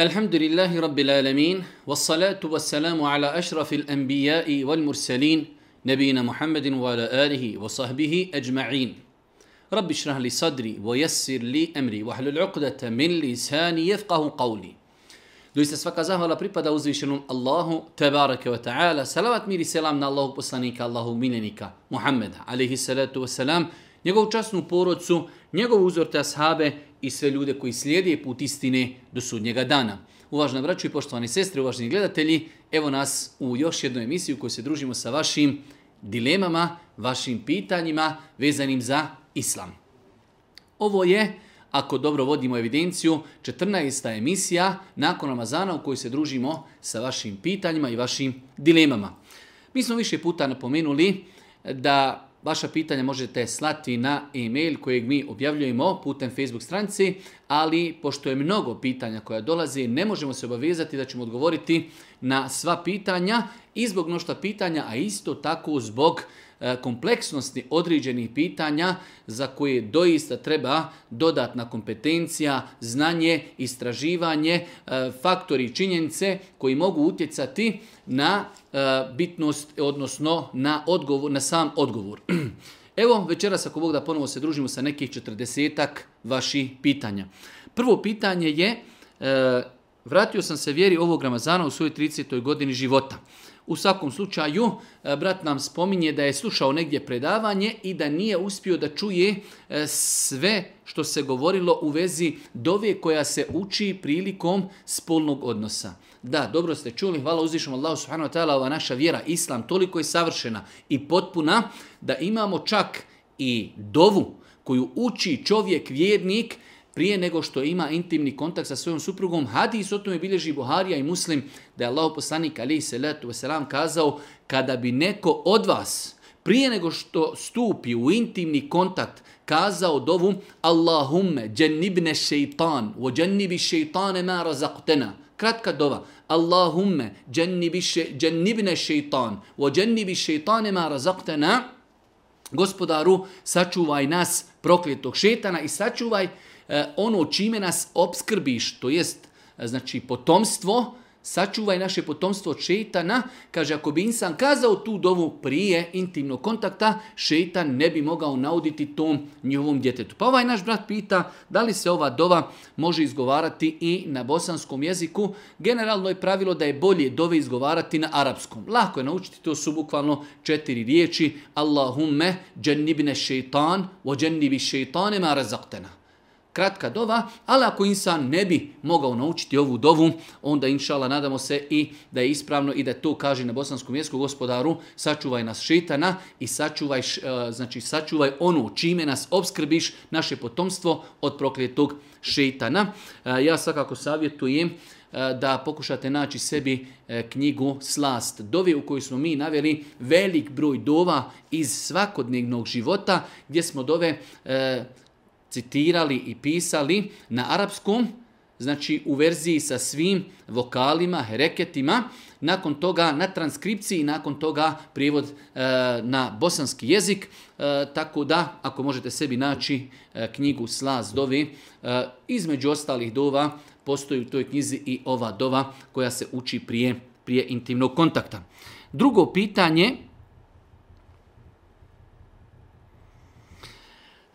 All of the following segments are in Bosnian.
الحمد لله رب العالمين والصلاة والسلام على أشرف الأنبياء والمرسلين نبينا محمد وعلى آله وصحبه أجمعين رب اشرح لي صدري ويسر لي أمري واحلل عقدة من لساني يفقه قولي Doista svaka zahvala pripada uzvišenom Allahu, tebareke wa ta'ala. Salavat mir i selam na Allahog poslanika, Allahog miljenika, Muhammeda, alaihi salatu wa salam, njegovu časnu porodcu, njegov uzor te ashabe, i sve ljude koji slijede put istine do sudnjega dana. Uvažna braću i poštovani sestre, uvažni gledatelji, evo nas u još jednoj emisiji u kojoj se družimo sa vašim dilemama, vašim pitanjima vezanim za islam. Ovo je, ako dobro vodimo evidenciju, 14. emisija nakon Ramazana u kojoj se družimo sa vašim pitanjima i vašim dilemama. Mi smo više puta napomenuli da Vaša pitanja možete slati na e-mail kojeg mi objavljujemo putem Facebook stranci, ali pošto je mnogo pitanja koja dolazi, ne možemo se obavezati da ćemo odgovoriti na sva pitanja i zbog mnošta pitanja, a isto tako zbog pitanja E, kompleksnosti određenih pitanja za koje doista treba dodatna kompetencija, znanje, istraživanje, e, faktori i činjenice koji mogu utjecati na e, bitnost, odnosno na, odgovor, na sam odgovor. Evo večeras ako Bog da ponovo se družimo sa nekih četrdesetak vaših pitanja. Prvo pitanje je, vratio sam se vjeri ovog Ramazana u svojoj 30. godini života. U svakom slučaju, e, brat nam spominje da je slušao negdje predavanje i da nije uspio da čuje e, sve što se govorilo u vezi dove koja se uči prilikom spolnog odnosa. Da, dobro ste čuli, hvala uzvišom Allahu subhanahu wa ta'ala, ova naša vjera, islam, toliko je savršena i potpuna da imamo čak i dovu koju uči čovjek vjernik, prije nego što ima intimni kontakt sa svojom suprugom. Hadis o tome bilježi Buharija i Muslim da je Allah poslanik alaihi salatu wasalam kazao kada bi neko od vas prije nego što stupi u intimni kontakt kazao dovu Allahumme džennibne šeitan o džennibi šeitane ma razaktena kratka dova Allahumme džennibne šeitan o džennibi šeitane ma razaktena gospodaru sačuvaj nas prokljetog šetana i sačuvaj E, ono čime nas obskrbiš, to jest e, znači potomstvo, sačuvaj naše potomstvo od šeitana, kaže ako bi insan kazao tu dovu prije intimnog kontakta, šeitan ne bi mogao nauditi tom njihovom djetetu. Pa ovaj naš brat pita da li se ova dova može izgovarati i na bosanskom jeziku. Generalno je pravilo da je bolje dove izgovarati na arapskom. Lako je naučiti, to su bukvalno četiri riječi. Allahumme džennibne šeitan o džennibi šeitanima razaktena kratka dova, ali ako insan ne bi mogao naučiti ovu dovu, onda inšala nadamo se i da je ispravno i da to kaže na bosanskom jesku gospodaru, sačuvaj nas šitana i sačuvaj, e, znači, sačuvaj onu čime nas obskrbiš naše potomstvo od prokljetog šitana. E, ja svakako savjetujem e, da pokušate naći sebi knjigu Slast Dovi u kojoj smo mi naveli velik broj dova iz svakodnevnog života gdje smo dove citirali i pisali na arapskom, znači u verziji sa svim vokalima, hereketima, nakon toga na transkripciji, nakon toga prijevod e, na bosanski jezik, e, tako da ako možete sebi naći e, knjigu Slaz dovi, e, između ostalih dova postoji u toj knjizi i ova dova koja se uči prije, prije intimnog kontakta. Drugo pitanje,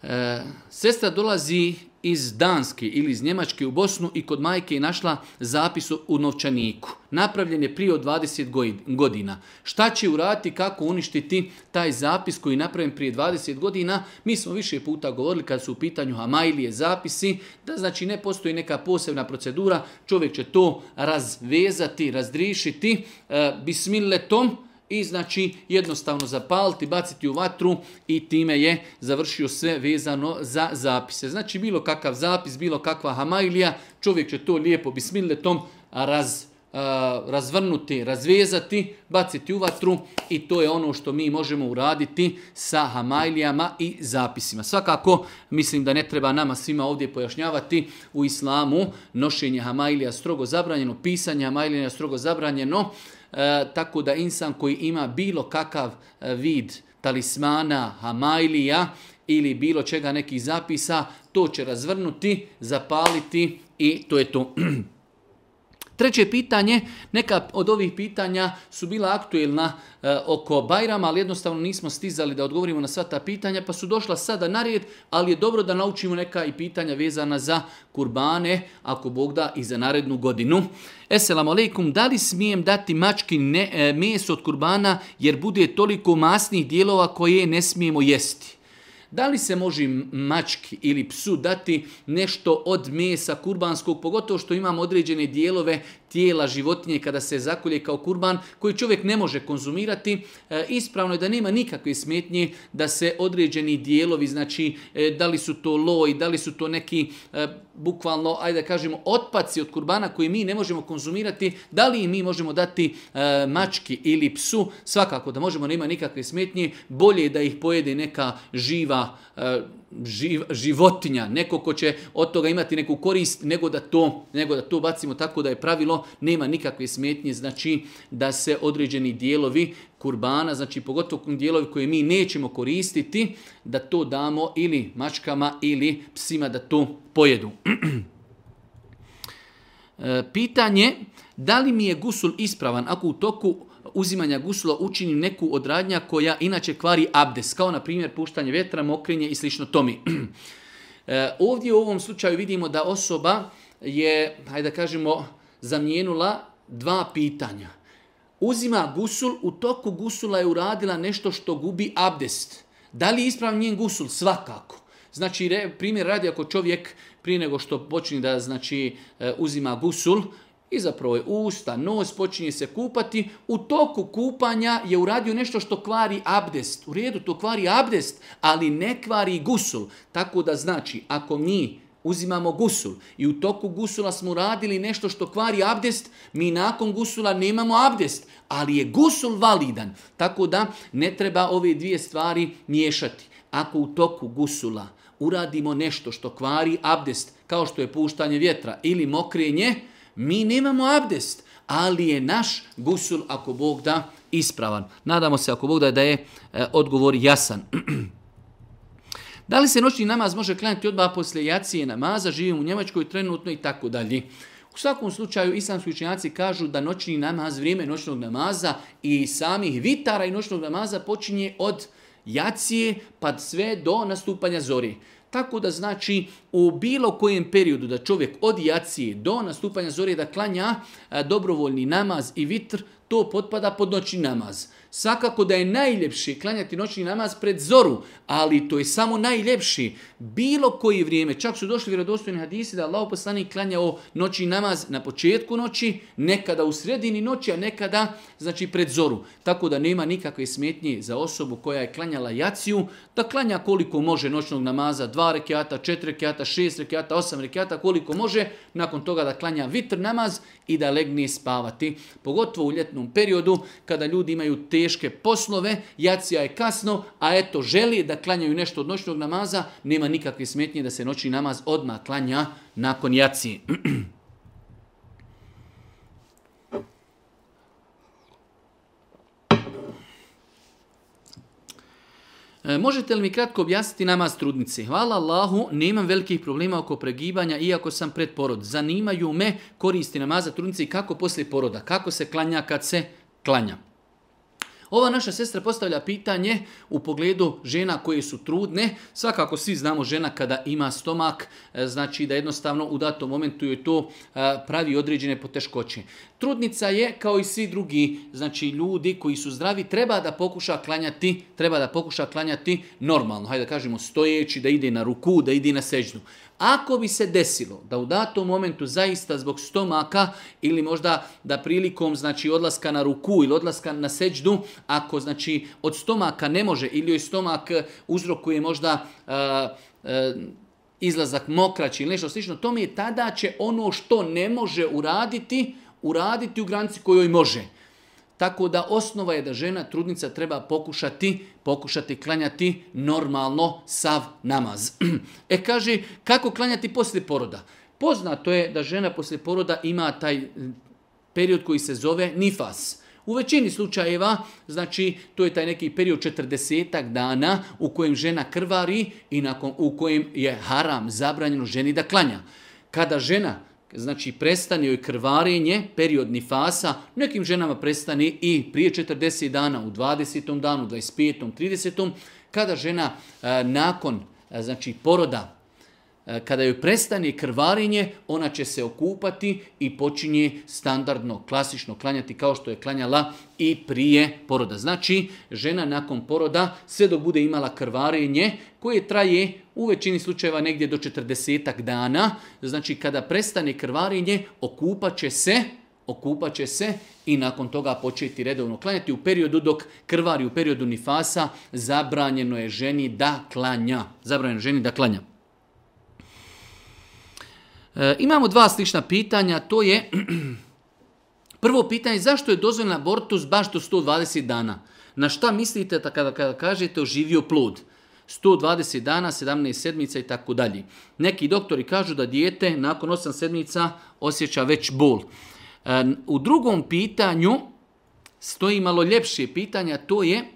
Eh, sestra dolazi iz Danske ili iz Njemačke u Bosnu i kod majke je našla zapis u novčaniku. Napravljen je prije od 20 godina. Šta će uraditi, kako uništiti taj zapis koji je napravljen prije 20 godina? Mi smo više puta govorili kad su u pitanju Hamailije zapisi, da znači ne postoji neka posebna procedura, čovjek će to razvezati, razrišiti, eh, bismilletom, bismilletom, i znači jednostavno zapaliti, baciti u vatru i time je završio sve vezano za zapise. Znači bilo kakav zapis, bilo kakva hamailija, čovjek će to lijepo bismiletom raz, razvrnuti, razvezati, baciti u vatru i to je ono što mi možemo uraditi sa hamailijama i zapisima. Svakako, mislim da ne treba nama svima ovdje pojašnjavati u islamu nošenje hamailija strogo zabranjeno, pisanje hamailija strogo zabranjeno, E, tako da insan koji ima bilo kakav e, vid talismana, hamailija ili bilo čega nekih zapisa, to će razvrnuti, zapaliti i to je to. Treće pitanje, neka od ovih pitanja su bila aktuelna e, oko Bajrama, ali jednostavno nismo stizali da odgovorimo na sva ta pitanja, pa su došla sada na red, ali je dobro da naučimo neka i pitanja vezana za kurbane, ako Bog da, i za narednu godinu. Esselamu alaikum, da li smijem dati mački ne, e, meso od kurbana jer bude toliko masnih dijelova koje ne smijemo jesti? da li se može mački ili psu dati nešto od mesa kurbanskog, pogotovo što imamo određene dijelove tijela životinje kada se zakulje kao kurban koji čovjek ne može konzumirati, e, ispravno je da nema nikakve smetnje da se određeni dijelovi, znači e, da li su to loj, da li su to neki e, bukvalno, ajde da kažemo, otpaci od kurbana koji mi ne možemo konzumirati, da li mi možemo dati e, mački ili psu, svakako da možemo, nema nikakve smetnje, bolje je da ih pojede neka živa e, Živ, životinja, neko ko će od toga imati neku korist, nego da to, nego da to bacimo tako da je pravilo nema nikakve smetnje, znači da se određeni dijelovi kurbana, znači pogotovo dijelovi koje mi nećemo koristiti, da to damo ili mačkama ili psima da to pojedu. E, pitanje, da li mi je gusul ispravan ako u toku uzimanja gusula učinim neku odradnja koja inače kvari abdes, kao na primjer puštanje vetra, mokrenje i slično tomi. E, ovdje u ovom slučaju vidimo da osoba je, hajde da kažemo, zamijenula dva pitanja. Uzima gusul, u toku gusula je uradila nešto što gubi abdest. Da li je ispravljen njen gusul? Svakako. Znači, re, primjer radi ako čovjek prije nego što počne da znači e, uzima gusul, i zapravo je usta, nos, počinje se kupati, u toku kupanja je uradio nešto što kvari abdest. U redu, to kvari abdest, ali ne kvari gusul. Tako da znači, ako mi uzimamo gusul i u toku gusula smo radili nešto što kvari abdest, mi nakon gusula nemamo abdest, ali je gusul validan. Tako da ne treba ove dvije stvari miješati. Ako u toku gusula uradimo nešto što kvari abdest, kao što je puštanje vjetra ili mokrenje, mi nemamo abdest, ali je naš gusul, ako Bog da, ispravan. Nadamo se, ako Bog da, da je e, odgovor jasan. Da li se noćni namaz može klanjati odmah poslije jacije namaza, živim u Njemačkoj trenutno i tako dalje. U svakom slučaju islamski učenjaci kažu da noćni namaz, vrijeme noćnog namaza i samih vitara i noćnog namaza počinje od jacije pa sve do nastupanja zori. Tako da znači u bilo kojem periodu da čovjek od jacije do nastupanja zori da klanja dobrovoljni namaz i vitr, to potpada pod noćni namaz. Svakako da je najljepši klanjati noćni namaz pred zoru, ali to je samo najljepši. Bilo koji vrijeme, čak su došli vjerodostojni hadisi da Allah poslani klanjao noćni namaz na početku noći, nekada u sredini noći, a nekada znači pred zoru. Tako da nema nikakve smetnje za osobu koja je klanjala jaciju, da klanja koliko može noćnog namaza, dva rekiata, četiri rekiata, šest rekiata, osam rekiata, koliko može, nakon toga da klanja vitr namaz i da legne spavati. Pogotovo u ljetnom periodu, kada ljudi imaju te teške poslove, jacija je kasno, a eto želi da klanjaju nešto od noćnog namaza, nema nikakve smetnje da se noćni namaz odma klanja nakon jacije. E, možete li mi kratko objasniti namaz trudnice? Hvala Allahu, nemam velikih problema oko pregibanja, iako sam pred porod. Zanimaju me koristi namaza trudnice i kako poslije poroda, kako se klanja kad se klanja. Ova naša sestra postavlja pitanje u pogledu žena koje su trudne. Svakako svi znamo žena kada ima stomak, e, znači da jednostavno u datom momentu joj to e, pravi određene poteškoće. Trudnica je kao i svi drugi, znači ljudi koji su zdravi treba da pokuša klanjati, treba da pokuša klanjati normalno. Hajde da kažemo stojeći, da ide na ruku, da ide na seđnu. Ako bi se desilo da u datom momentu zaista zbog stomaka ili možda da prilikom znači odlaska na ruku ili odlaska na seđdu, ako znači od stomaka ne može ili joj stomak e, uzrokuje možda e, e, izlazak mokraći ili nešto slično, to mi je tada će ono što ne može uraditi, uraditi u granici kojoj može. Tako da osnova je da žena trudnica treba pokušati, pokušati klanjati normalno sav namaz. E kaže kako klanjati poslije poroda? Poznato je da žena poslije poroda ima taj eh, period koji se zove nifas. U većini slučajeva, znači, to je taj neki period 40-ak dana u kojem žena krvari i nakon, u kojem je haram zabranjeno ženi da klanja. Kada žena znači prestane joj krvarenje, periodni fasa, nekim ženama prestane i prije 40 dana, u 20. danu, 25. 30. kada žena e, nakon e, znači poroda E, kada joj prestane krvarenje, ona će se okupati i počinje standardno, klasično klanjati kao što je klanjala i prije poroda. Znači, žena nakon poroda sve dok bude imala krvarenje, koje traje u većini slučajeva negdje do 40 dana, znači kada prestane krvarenje, okupaće se okupaće se i nakon toga početi redovno klanjati u periodu dok krvari u periodu nifasa zabranjeno je ženi da klanja zabranjeno ženi da klanja E, imamo dva slična pitanja, to je prvo pitanje zašto je dozvoljen abortus baš do 120 dana? Na šta mislite kada, kada kažete oživio plod? 120 dana, 17 sedmica i tako dalje. Neki doktori kažu da dijete nakon 8 sedmica osjeća već bol. E, u drugom pitanju stoji malo ljepše pitanja, to je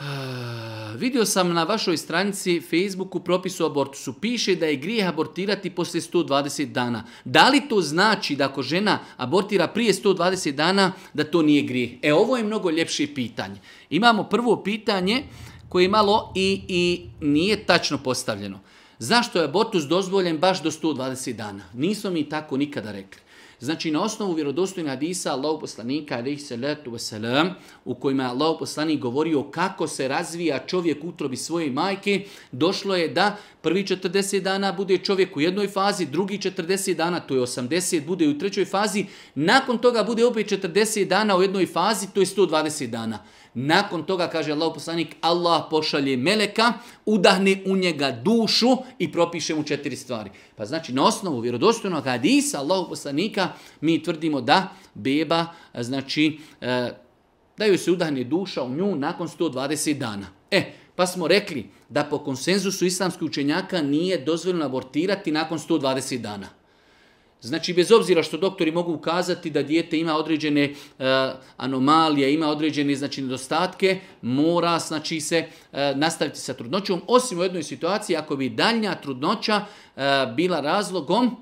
Vidio sam na vašoj stranici Facebooku propisu abortusu. Piše da je grijeh abortirati poslije 120 dana. Da li to znači da ako žena abortira prije 120 dana, da to nije grijeh? E, ovo je mnogo ljepše pitanje. Imamo prvo pitanje koje je malo i, i nije tačno postavljeno. Zašto je abortus dozvoljen baš do 120 dana? Nismo mi tako nikada rekli. Znači, na osnovu vjerodostojnih hadisa Allahu poslanika, alaihi salatu wasalam, u kojima je Allahu poslanik govorio kako se razvija čovjek utrobi svoje majke, došlo je da prvi 40 dana bude čovjek u jednoj fazi, drugi 40 dana, to je 80, bude u trećoj fazi, nakon toga bude opet 40 dana u jednoj fazi, to je 120 dana. Nakon toga, kaže Allah poslanik, Allah pošalje meleka, udahne u njega dušu i propiše mu četiri stvari. Pa znači, na osnovu vjerodostojnog hadisa Allah poslanika, mi tvrdimo da beba, znači, e, daju se udahne duša u nju nakon 120 dana. E, pa smo rekli da po konsenzusu islamskih učenjaka nije dozvoljeno abortirati nakon 120 dana. Znači, bez obzira što doktori mogu ukazati da dijete ima određene e, anomalije, ima određene znači, nedostatke, mora znači, se e, nastaviti sa trudnoćom. Osim u jednoj situaciji, ako bi daljnja trudnoća e, bila razlogom,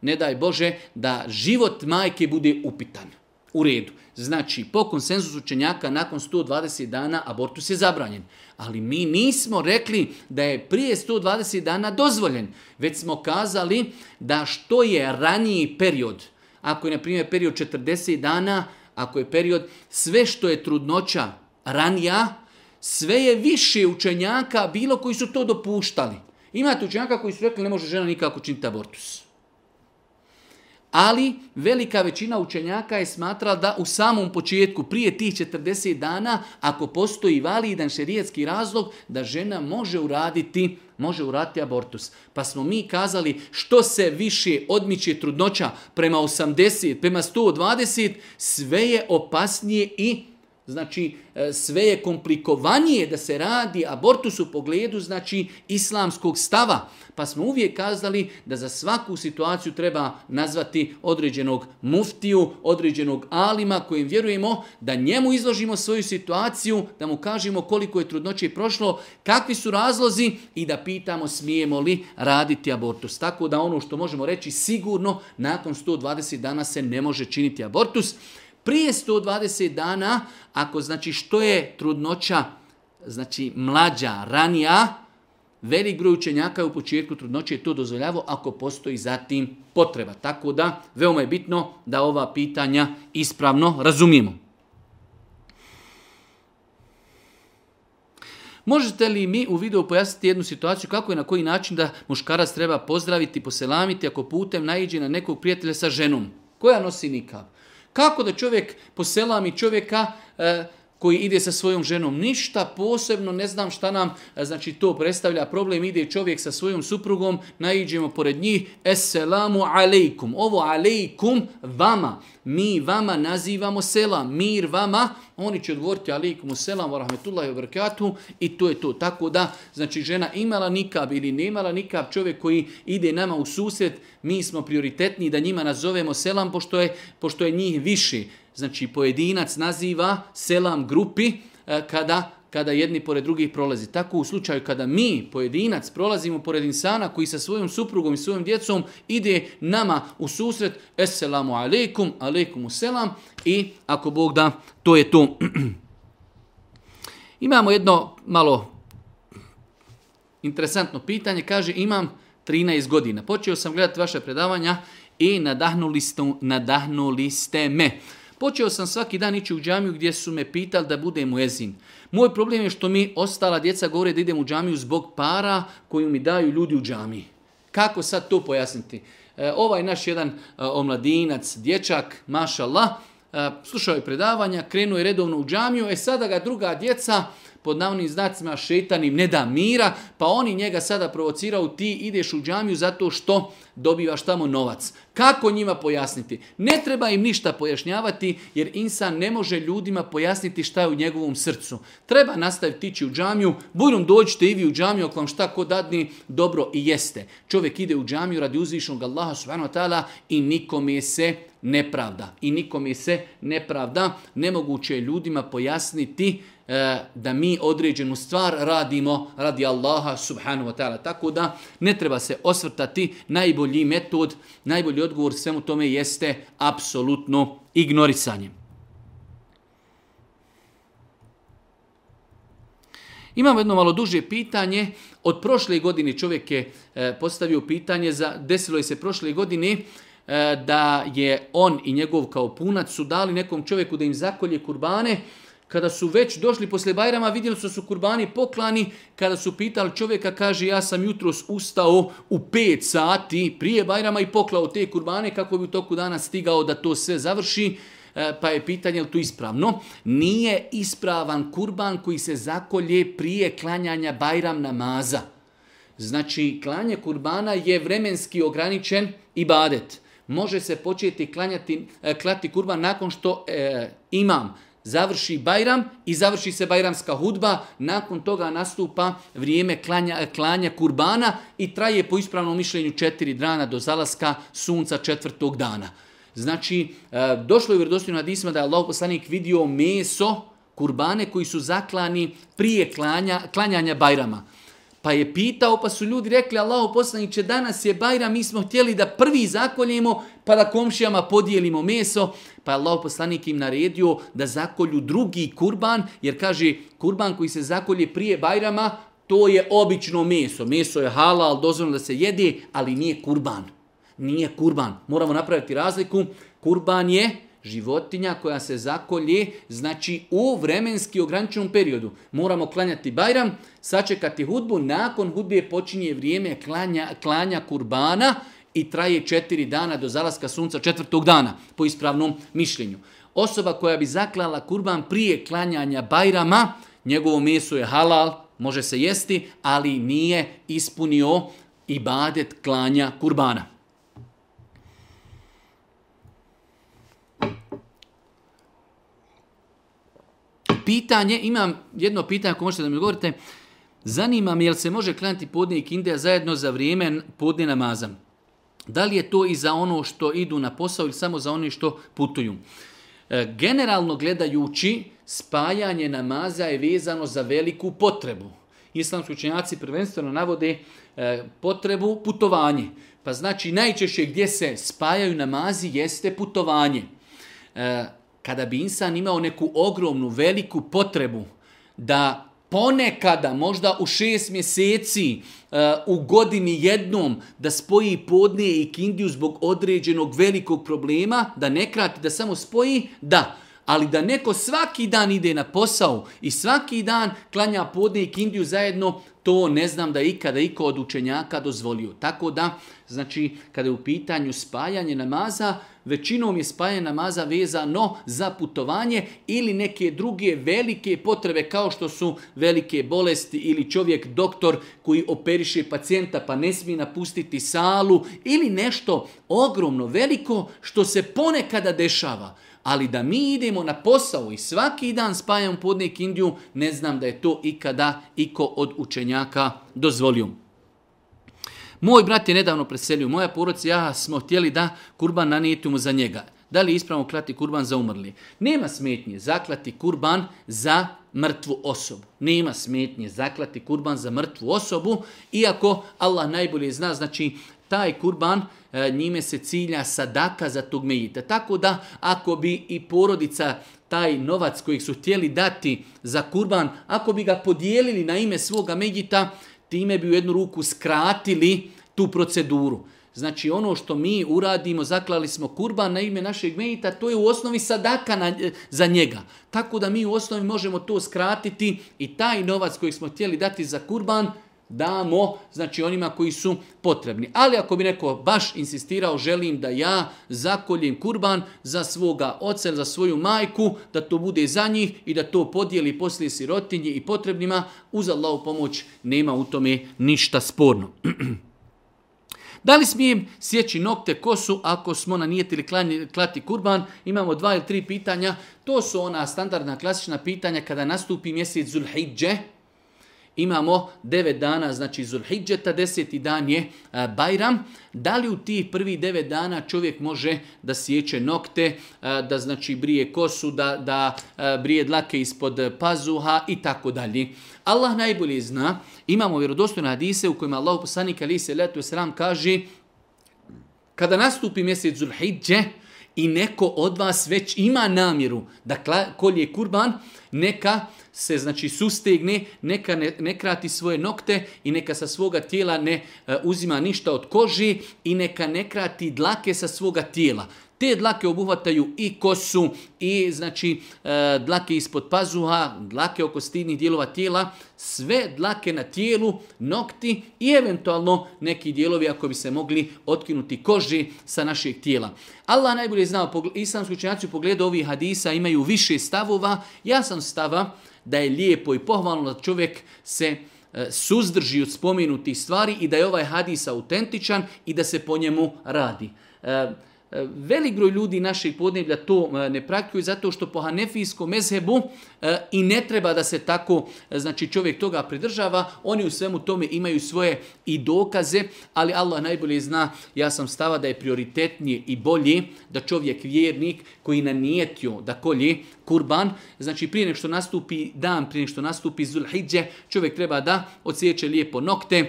ne daj Bože, da život majke bude upitan. U redu. Znači, po konsenzusu učenjaka, nakon 120 dana abortus je zabranjen. Ali mi nismo rekli da je prije 120 dana dozvoljen, već smo kazali da što je raniji period, ako je, na primjer, period 40 dana, ako je period sve što je trudnoća ranija, sve je više učenjaka bilo koji su to dopuštali. Imate učenjaka koji su rekli ne može žena nikako činiti abortusu ali velika većina učenjaka je smatrala da u samom početku, prije tih 40 dana, ako postoji validan šerijetski razlog, da žena može uraditi može urati abortus. Pa smo mi kazali što se više odmiče trudnoća prema 80, prema 120, sve je opasnije i Znači, e, sve je komplikovanije da se radi abortus u pogledu, znači, islamskog stava. Pa smo uvijek kazali da za svaku situaciju treba nazvati određenog muftiju, određenog alima kojim vjerujemo, da njemu izložimo svoju situaciju, da mu kažemo koliko je trudnoće prošlo, kakvi su razlozi i da pitamo smijemo li raditi abortus. Tako da ono što možemo reći sigurno, nakon 120 dana se ne može činiti abortus prije 120 dana, ako znači što je trudnoća znači mlađa, ranija, velik broj učenjaka u početku trudnoće je to dozvoljavo ako postoji zatim potreba. Tako da, veoma je bitno da ova pitanja ispravno razumijemo. Možete li mi u videu pojasniti jednu situaciju kako i na koji način da muškarac treba pozdraviti, poselamiti ako putem naiđe na nekog prijatelja sa ženom? Koja nosi nikab? kako da čovjek poselami čovjeka e, koji ide sa svojom ženom. Ništa posebno, ne znam šta nam e, znači to predstavlja problem. Ide čovjek sa svojom suprugom, najidžemo pored njih. Esselamu alejkum. Ovo alejkum vama. Mi vama nazivamo selam. Mir vama. Oni će odgovoriti alejkum selam wa rahmetullahi wa barakatuh. I to je to. Tako da, znači žena imala nikab ili nemala nikab. Čovjek koji ide nama u susjed, mi smo prioritetni da njima nazovemo selam pošto je, pošto je njih više. Znači pojedinac naziva selam grupi e, kada kada jedni pored drugih prolazi. Tako u slučaju kada mi, pojedinac, prolazimo pored insana koji sa svojom suprugom i svojom djecom ide nama u susret, eselamu alaikum, alaikumu selam, i ako Bog da, to je to. Imamo jedno malo interesantno pitanje, kaže imam 13 godina. Počeo sam gledati vaše predavanja i nadahnuli ste, nadahnuli ste me. Nadahnuli ste me. Počeo sam svaki dan ići u džamiju gdje su me pitali da budem u ezin. Moj problem je što mi ostala djeca govore da idem u džamiju zbog para koju mi daju ljudi u džamiji. Kako sad to pojasniti? E, ovaj naš jedan e, omladinac, dječak, mašallah, e, slušao je predavanja, krenuo je redovno u džamiju, e sada ga druga djeca pod navnim znacima šetanim ne da mira, pa oni njega sada provocirao, ti ideš u džamiju zato što dobivaš tamo novac. Kako njima pojasniti? Ne treba im ništa pojašnjavati jer insan ne može ljudima pojasniti šta je u njegovom srcu. Treba nastaviti tići u džamiju, budom dođite i vi u džamiju ako vam šta ko dadni, dobro i jeste. Čovjek ide u džamiju radi uzvišnog Allaha subhanahu wa ta'ala i nikome se nepravda. I nikome se nepravda. Nemoguće je ljudima pojasniti e, da mi određenu stvar radimo radi Allaha subhanahu wa ta'ala. Tako da ne treba se osvrtati najbolje najbolji metod, najbolji odgovor svemu tome jeste apsolutno ignorisanje. Imamo jedno malo duže pitanje. Od prošle godine čovjek je e, postavio pitanje, za, desilo je se prošle godine e, da je on i njegov kao punac su dali nekom čovjeku da im zakolje kurbane, kada su već došli posle Bajrama, vidjeli su su kurbani poklani, kada su pitali čovjeka, kaže, ja sam jutro ustao u 5 sati prije Bajrama i poklao te kurbane, kako bi u toku dana stigao da to sve završi, e, pa je pitanje li to ispravno. Nije ispravan kurban koji se zakolje prije klanjanja Bajram namaza. Znači, klanje kurbana je vremenski ograničen i badet. Može se početi klanjati, e, klati kurban nakon što e, imam završi Bajram i završi se Bajramska hudba, nakon toga nastupa vrijeme klanja, klanja kurbana i traje po ispravnom mišljenju četiri drana do zalaska sunca četvrtog dana. Znači, e, došlo je u vjerovostinu Hadisma da je Allah poslanik vidio meso kurbane koji su zaklani prije klanja, klanjanja Bajrama. Pa je pitao, pa su ljudi rekli, Allaho poslaniće, danas je Bajra, mi smo htjeli da prvi zakoljemo, pa da komšijama podijelimo meso pa je Allah poslanik im naredio da zakolju drugi kurban, jer kaže kurban koji se zakolje prije Bajrama, to je obično meso. Meso je halal, dozvoljno da se jede, ali nije kurban. Nije kurban. Moramo napraviti razliku. Kurban je životinja koja se zakolje, znači u vremenski ograničenom periodu. Moramo klanjati Bajram, sačekati hudbu, nakon hudbe počinje vrijeme klanja, klanja kurbana, i traje četiri dana do zalaska sunca četvrtog dana, po ispravnom mišljenju. Osoba koja bi zaklala kurban prije klanjanja bajrama, njegovo meso je halal, može se jesti, ali nije ispunio ibadet klanja kurbana. Pitanje, imam jedno pitanje ako možete da mi govorite. Zanima me, jel se može klanjati podne i kinde zajedno za vrijeme podne namazam? Da li je to i za ono što idu na posao ili samo za ono što putuju? E, generalno gledajući, spajanje namaza je vezano za veliku potrebu. Islamski učenjaci prvenstveno navode e, potrebu putovanje. Pa znači najčešće gdje se spajaju namazi jeste putovanje. E, kada bi insan imao neku ogromnu, veliku potrebu da ponekada, možda u šest mjeseci, eh, u godini jednom, da spoji podnije i kindiju zbog određenog velikog problema, da ne krati, da samo spoji, da. Ali da neko svaki dan ide na posao i svaki dan klanja podnije i kindiju zajedno, To ne znam da ikada iko od učenjaka dozvolio. Tako da, znači, kada je u pitanju spajanje namaza, većinom je spajanje namaza vezano za putovanje ili neke druge velike potrebe kao što su velike bolesti ili čovjek doktor koji operiše pacijenta pa ne smije napustiti salu ili nešto ogromno, veliko što se ponekada dešava ali da mi idemo na posao i svaki dan spajamo podne kindiju, ne znam da je to ikada iko od učenjaka dozvolio. Moj brat je nedavno preselio, moja poroci ja smo htjeli da kurban nanijetimo za njega. Da li ispravno klati kurban za umrli? Nema smetnje zaklati kurban za mrtvu osobu. Nema smetnje zaklati kurban za mrtvu osobu, iako Allah najbolje zna, znači taj kurban e, njime se cilja sadaka za tog mejita. Tako da ako bi i porodica taj novac kojeg su htjeli dati za kurban, ako bi ga podijelili na ime svoga mejita, time bi u jednu ruku skratili tu proceduru. Znači ono što mi uradimo, zaklali smo kurban na ime našeg mejita, to je u osnovi sadaka na, e, za njega. Tako da mi u osnovi možemo to skratiti i taj novac kojeg smo htjeli dati za kurban, damo znači onima koji su potrebni. Ali ako bi neko baš insistirao, želim da ja zakoljem kurban za svoga oca za svoju majku, da to bude za njih i da to podijeli poslije sirotinje i potrebnima, uz Allahu pomoć nema u tome ništa sporno. Da li smijem sjeći nokte kosu ako smo nanijetili klati kurban? Imamo dva ili tri pitanja. To su ona standardna klasična pitanja kada nastupi mjesec Zulhidje, imamo 9 dana, znači Zulhidžeta, 10. dan je Bajram. Da li u tih prvi 9 dana čovjek može da sjeće nokte, da znači brije kosu, da, da brije dlake ispod pazuha i tako dalje. Allah najbolje zna, imamo vjerodostojne hadise u kojima Allah poslanik Ali se letu sram kaže kada nastupi mjesec Zulhidže i neko od vas već ima namjeru da kolje kurban, neka uh, se znači sustegne, neka ne, ne krati svoje nokte i neka sa svoga tijela ne uh, uzima ništa od koži i neka ne krati dlake sa svoga tijela. Te dlake obuhvataju i kosu, i znači e, dlake ispod pazuha, dlake oko stidnih dijelova tijela, sve dlake na tijelu, nokti i eventualno neki dijelovi ako bi se mogli otkinuti koži sa našeg tijela. Allah najbolje znao, islamsku činjaciju pogleda ovih hadisa imaju više stavova. Ja sam stava da je lijepo i pohvalno da čovjek se e, suzdrži od spomenutih stvari i da je ovaj hadis autentičan i da se po njemu radi. Uh, E, velik groj ljudi našeg podneblja to e, ne praktikuju zato što po hanefijskom mezhebu e, i ne treba da se tako znači čovjek toga pridržava, oni u svemu tome imaju svoje i dokaze, ali Allah najbolje zna, ja sam stava da je prioritetnije i bolje da čovjek vjernik koji nanijetio da kolje kurban, znači prije nego što nastupi dan, prije nego što nastupi Zulhidje, čovjek treba da odsjeće lijepo nokte, e,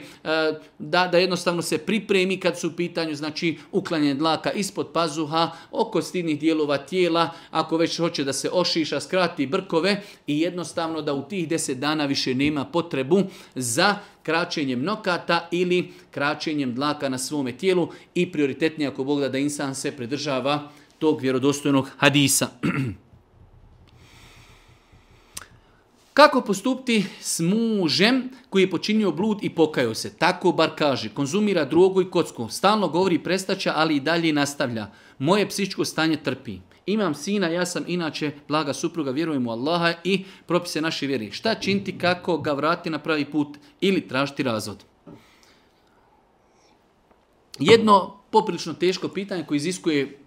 da, da jednostavno se pripremi kad su u pitanju, znači uklanjanje dlaka ispod pazuha, oko stidnih dijelova tijela, ako već hoće da se ošiša, skrati brkove i jednostavno da u tih deset dana više nema potrebu za kraćenjem nokata ili kraćenjem dlaka na svome tijelu i prioritetnije ako Bog da, da insan se pridržava tog vjerodostojnog hadisa. Kako postupiti s mužem koji je počinio blud i pokajao se? Tako bar kaže, konzumira drogu i kocku, stalno govori prestača, ali i dalje nastavlja. Moje psičko stanje trpi. Imam sina, ja sam inače blaga supruga, vjerujem u Allaha i propise naše vjeri. Šta činti kako ga vrati na pravi put ili tražiti razvod? Jedno poprilično teško pitanje koje iziskuje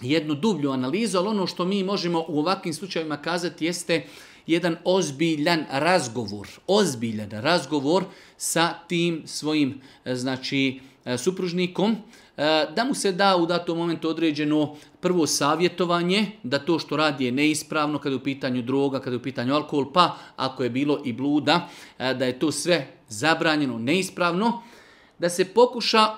jednu dublju analizu, ali ono što mi možemo u ovakvim slučajima kazati jeste uh, jedan ozbiljan razgovor, ozbiljan razgovor sa tim svojim e, znači e, supružnikom, e, da mu se da u datom momentu određeno prvo savjetovanje, da to što radi je neispravno kada je u pitanju droga, kada je u pitanju alkohol, pa ako je bilo i bluda, da je to sve zabranjeno, neispravno, da se pokuša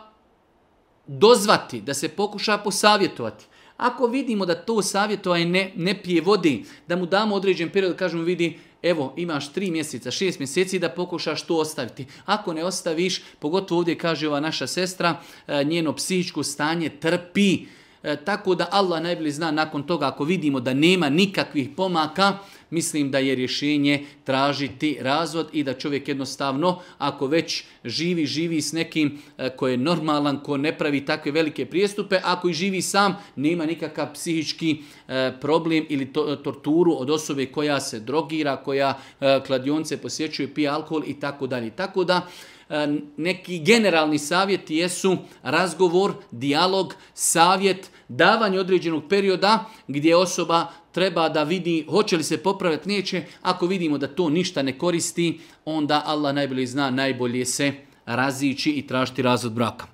dozvati, da se pokuša posavjetovati. Ako vidimo da to savjetovaj ne, ne pije vodi, da mu damo određen period, kažemo vidi, evo imaš tri mjeseca, šest mjeseci da pokušaš to ostaviti. Ako ne ostaviš, pogotovo ovdje kaže ova naša sestra, e, njeno psihičko stanje trpi. E, tako da Allah najbolji zna nakon toga ako vidimo da nema nikakvih pomaka, mislim da je rješenje tražiti razvod i da čovjek jednostavno, ako već živi, živi s nekim e, ko je normalan, ko ne pravi takve velike prijestupe, ako i živi sam, nema nikakav psihički e, problem ili to, torturu od osobe koja se drogira, koja e, kladionce posjećuje, pije alkohol i tako dalje. Tako da, E, neki generalni savjet jesu razgovor, dijalog, savjet, davanje određenog perioda gdje osoba treba da vidi hoće li se popraviti, neće. Ako vidimo da to ništa ne koristi, onda Allah najbolje zna, najbolje se razići i tražiti razvod braka.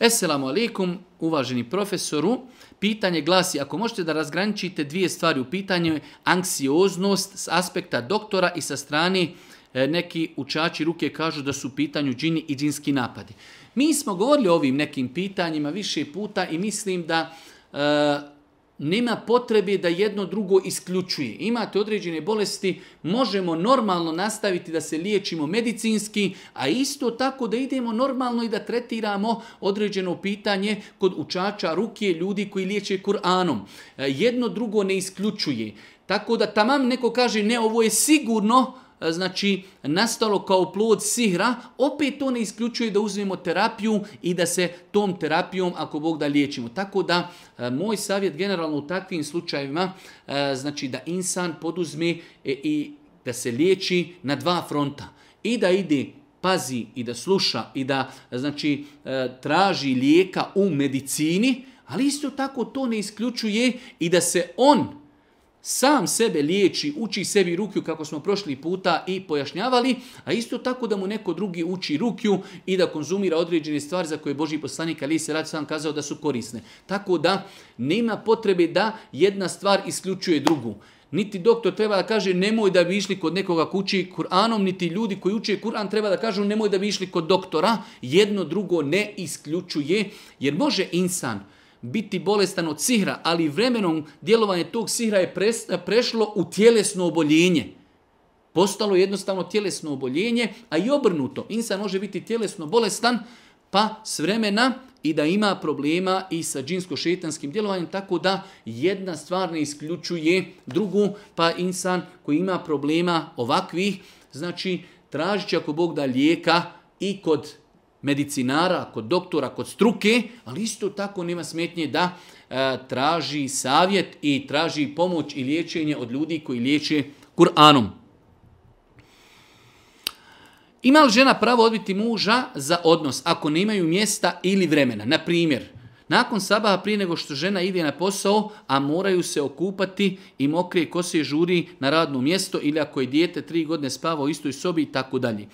Esselamu alaikum, uvaženi profesoru. Pitanje glasi, ako možete da razgraničite dvije stvari u pitanju, anksioznost s aspekta doktora i sa strane uh, E, neki učači ruke kažu da su u pitanju džini i džinski napadi. Mi smo govorili o ovim nekim pitanjima više puta i mislim da e, nema potrebe da jedno drugo isključuje. Imate određene bolesti, možemo normalno nastaviti da se liječimo medicinski, a isto tako da idemo normalno i da tretiramo određeno pitanje kod učača ruke ljudi koji liječe Kur'anom. E, jedno drugo ne isključuje. Tako da tamam neko kaže ne, ovo je sigurno, E, znači, nastalo kao plod sihra, opet to ne isključuje da uzmemo terapiju i da se tom terapijom, ako Bog da, liječimo. Tako da, e, moj savjet generalno u takvim slučajima, e, znači da insan poduzme i da se liječi na dva fronta. I da ide, pazi i da sluša i da, znači, traži lijeka u medicini, ali isto tako to ne isključuje i da se on liječi sam sebe liječi, uči sebi rukju kako smo prošli puta i pojašnjavali, a isto tako da mu neko drugi uči rukju i da konzumira određene stvari za koje Boži poslanik Ali se radi sam kazao da su korisne. Tako da nema potrebe da jedna stvar isključuje drugu. Niti doktor treba da kaže nemoj da bi išli kod nekoga kući Kur'anom, niti ljudi koji uče Kur'an treba da kažu nemoj da bi išli kod doktora. Jedno drugo ne isključuje, jer može insan, biti bolestan od sihra, ali vremenom djelovanje tog sihra je prešlo u tjelesno oboljenje. Postalo je jednostavno tjelesno oboljenje, a i obrnuto. Insan može biti tjelesno bolestan, pa s vremena i da ima problema i sa džinsko-šetanskim djelovanjem, tako da jedna stvar ne isključuje drugu, pa insan koji ima problema ovakvih, znači tražit će ako Bog da lijeka i kod medicinara, kod doktora, kod struke, ali isto tako nema smetnje da e, traži savjet i traži pomoć i liječenje od ljudi koji liječe Kur'anom. Ima li žena pravo odbiti muža za odnos ako ne imaju mjesta ili vremena? Na primjer, nakon sabaha prije nego što žena ide na posao, a moraju se okupati i mokrije kose žuri na radno mjesto ili ako je dijete tri godine spava u istoj sobi i tako dalje.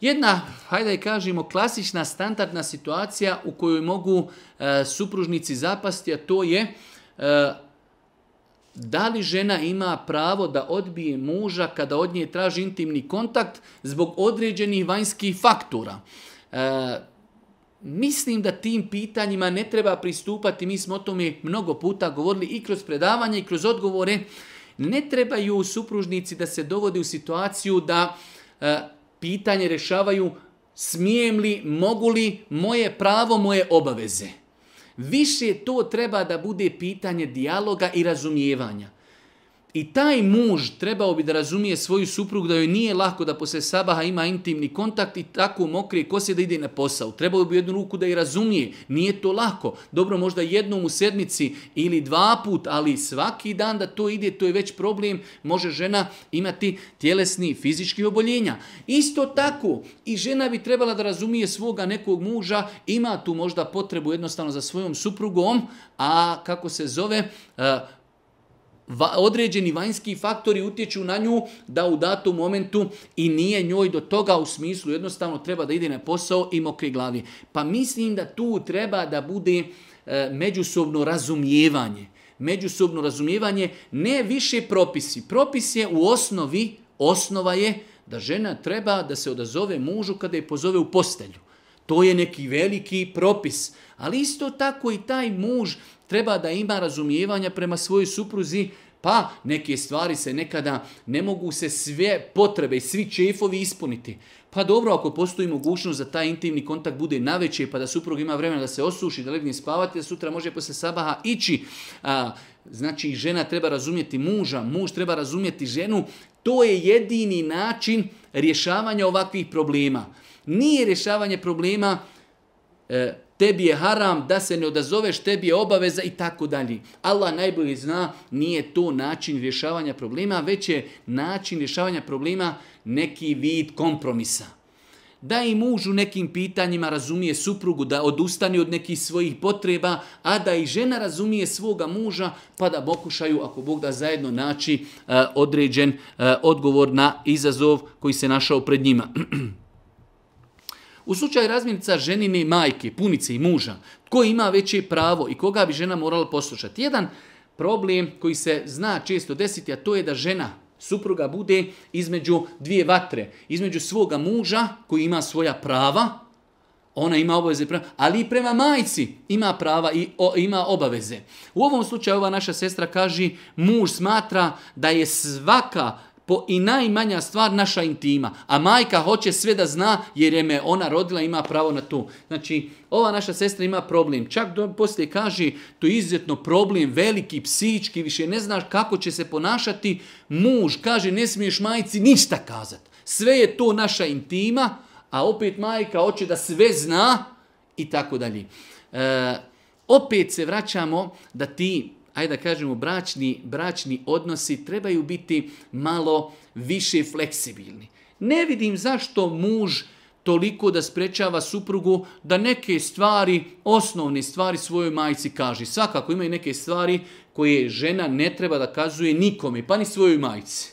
Jedna, hajde kažemo, klasična, standardna situacija u kojoj mogu e, supružnici zapasti, a to je e, da li žena ima pravo da odbije muža kada od nje traži intimni kontakt zbog određenih vanjskih faktura. E, mislim da tim pitanjima ne treba pristupati, mi smo o tome mnogo puta govorili i kroz predavanje i kroz odgovore, ne trebaju supružnici da se dovode u situaciju da... E, pitanje rješavaju smijem li, mogu li, moje pravo, moje obaveze. Više to treba da bude pitanje dijaloga i razumijevanja. I taj muž trebao bi da razumije svoju suprugu da joj nije lako da posle sabaha ima intimni kontakt i tako mokrije kose da ide na posao. Trebao bi jednu ruku da je razumije. Nije to lako. Dobro, možda jednom u sedmici ili dva put, ali svaki dan da to ide, to je već problem. Može žena imati tjelesni fizički oboljenja. Isto tako i žena bi trebala da razumije svoga nekog muža, ima tu možda potrebu jednostavno za svojom suprugom, a kako se zove... Uh, va, određeni vanjski faktori utječu na nju da u datom momentu i nije njoj do toga u smislu jednostavno treba da ide na posao i mokri glavi. Pa mislim da tu treba da bude e, međusobno razumijevanje. Međusobno razumijevanje, ne više propisi. Propis je u osnovi, osnova je da žena treba da se odazove mužu kada je pozove u postelju. To je neki veliki propis. Ali isto tako i taj muž treba da ima razumijevanja prema svojoj supruzi, pa neke stvari se nekada ne mogu se sve potrebe i svi čefovi ispuniti. Pa dobro, ako postoji mogućnost da taj intimni kontakt bude naveće, pa da suprug ima vremena da se osuši, da legne spavati, da sutra može posle sabaha ići, a, znači žena treba razumjeti muža, muž treba razumjeti ženu, to je jedini način rješavanja ovakvih problema. Nije rješavanje problema... E, tebi je haram da se ne odazoveš, tebi je obaveza i tako dalje. Allah najbolje zna, nije to način rješavanja problema, već je način rješavanja problema neki vid kompromisa. Da i muž u nekim pitanjima razumije suprugu, da odustane od nekih svojih potreba, a da i žena razumije svoga muža, pa da pokušaju, ako Bog da zajedno naći uh, određen uh, odgovor na izazov koji se našao pred njima. U slučaju razmjenica ženine majke, punice i muža, ko ima veće pravo i koga bi žena morala poslušati? Jedan problem koji se zna često desiti, a to je da žena, supruga, bude između dvije vatre. Između svoga muža, koji ima svoja prava, ona ima obaveze prema, ali i prema majci ima prava i o, ima obaveze. U ovom slučaju ova naša sestra kaže, muž smatra da je svaka prava, po i najmanja stvar naša intima. A majka hoće sve da zna jer je me ona rodila ima pravo na to. Znači, ova naša sestra ima problem. Čak do, poslije kaže, to je izuzetno problem, veliki, psički, više ne znaš kako će se ponašati. Muž kaže, ne smiješ majici ništa kazat. Sve je to naša intima, a opet majka hoće da sve zna i tako dalje. E, opet se vraćamo da ti ajde da kažemo, bračni, bračni odnosi trebaju biti malo više fleksibilni. Ne vidim zašto muž toliko da sprečava suprugu da neke stvari, osnovne stvari svojoj majici kaže. Svakako imaju neke stvari koje žena ne treba da kazuje nikome, pa ni svojoj majici.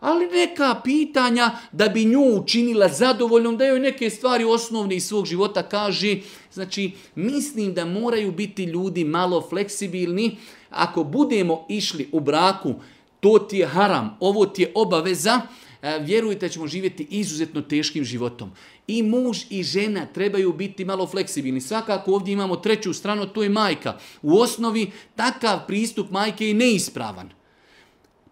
Ali neka pitanja da bi nju učinila zadovoljnom, da joj neke stvari osnovne iz svog života kaže. Znači, mislim da moraju biti ljudi malo fleksibilni, ako budemo išli u braku, to ti je haram, ovo ti je obaveza, e, vjerujte da ćemo živjeti izuzetno teškim životom. I muž i žena trebaju biti malo fleksibilni. Svakako ovdje imamo treću stranu, to je majka. U osnovi takav pristup majke je neispravan.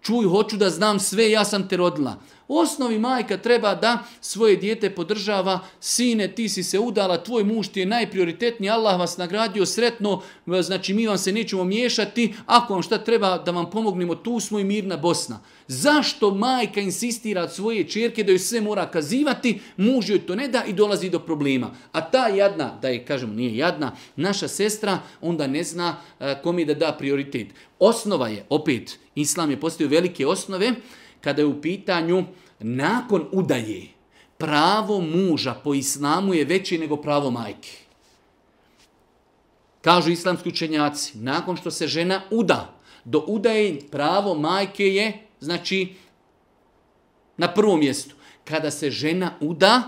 Čuj, hoću da znam sve, ja sam te rodila. U osnovi majka treba da svoje dijete podržava, sine ti si se udala, tvoj muž ti je najprioritetniji, Allah vas nagradio sretno, znači mi vam se nećemo miješati, ako vam šta treba da vam pomognemo, tu smo i mirna Bosna. Zašto majka insistira od svoje čerke da joj sve mora kazivati, muž joj to ne da i dolazi do problema. A ta jadna, da je kažemo nije jadna, naša sestra onda ne zna eh, kom je da da prioritet. Osnova je, opet, islam je postao velike osnove, kada je u pitanju nakon udalje pravo muža po islamu je veće nego pravo majke. Kažu islamski učenjaci, nakon što se žena uda, do udaje pravo majke je, znači, na prvom mjestu. Kada se žena uda,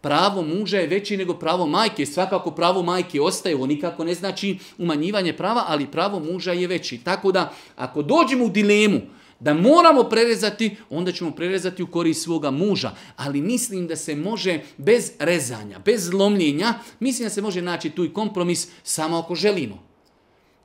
pravo muža je veće nego pravo majke. Svakako pravo majke ostaje, ovo nikako ne znači umanjivanje prava, ali pravo muža je veći. Tako da, ako dođemo u dilemu, da moramo prerezati, onda ćemo prerezati u korist svoga muža. Ali mislim da se može bez rezanja, bez lomljenja, mislim da se može naći tu i kompromis samo ako želimo.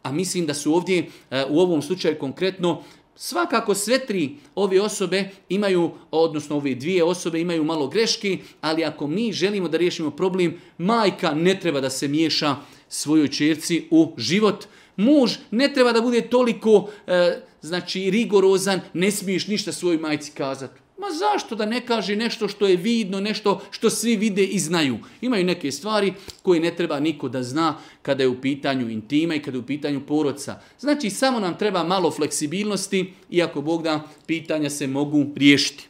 A mislim da su ovdje, e, u ovom slučaju konkretno, svakako sve tri ove osobe imaju, odnosno ove dvije osobe imaju malo greške, ali ako mi želimo da riješimo problem, majka ne treba da se miješa svojoj čerci u život života muž ne treba da bude toliko e, znači rigorozan, ne smiješ ništa svoj majci kazati. Ma zašto da ne kaže nešto što je vidno, nešto što svi vide i znaju. Imaju neke stvari koje ne treba niko da zna kada je u pitanju intima i kada je u pitanju poroca. Znači samo nam treba malo fleksibilnosti i ako Bog da, pitanja se mogu riješiti.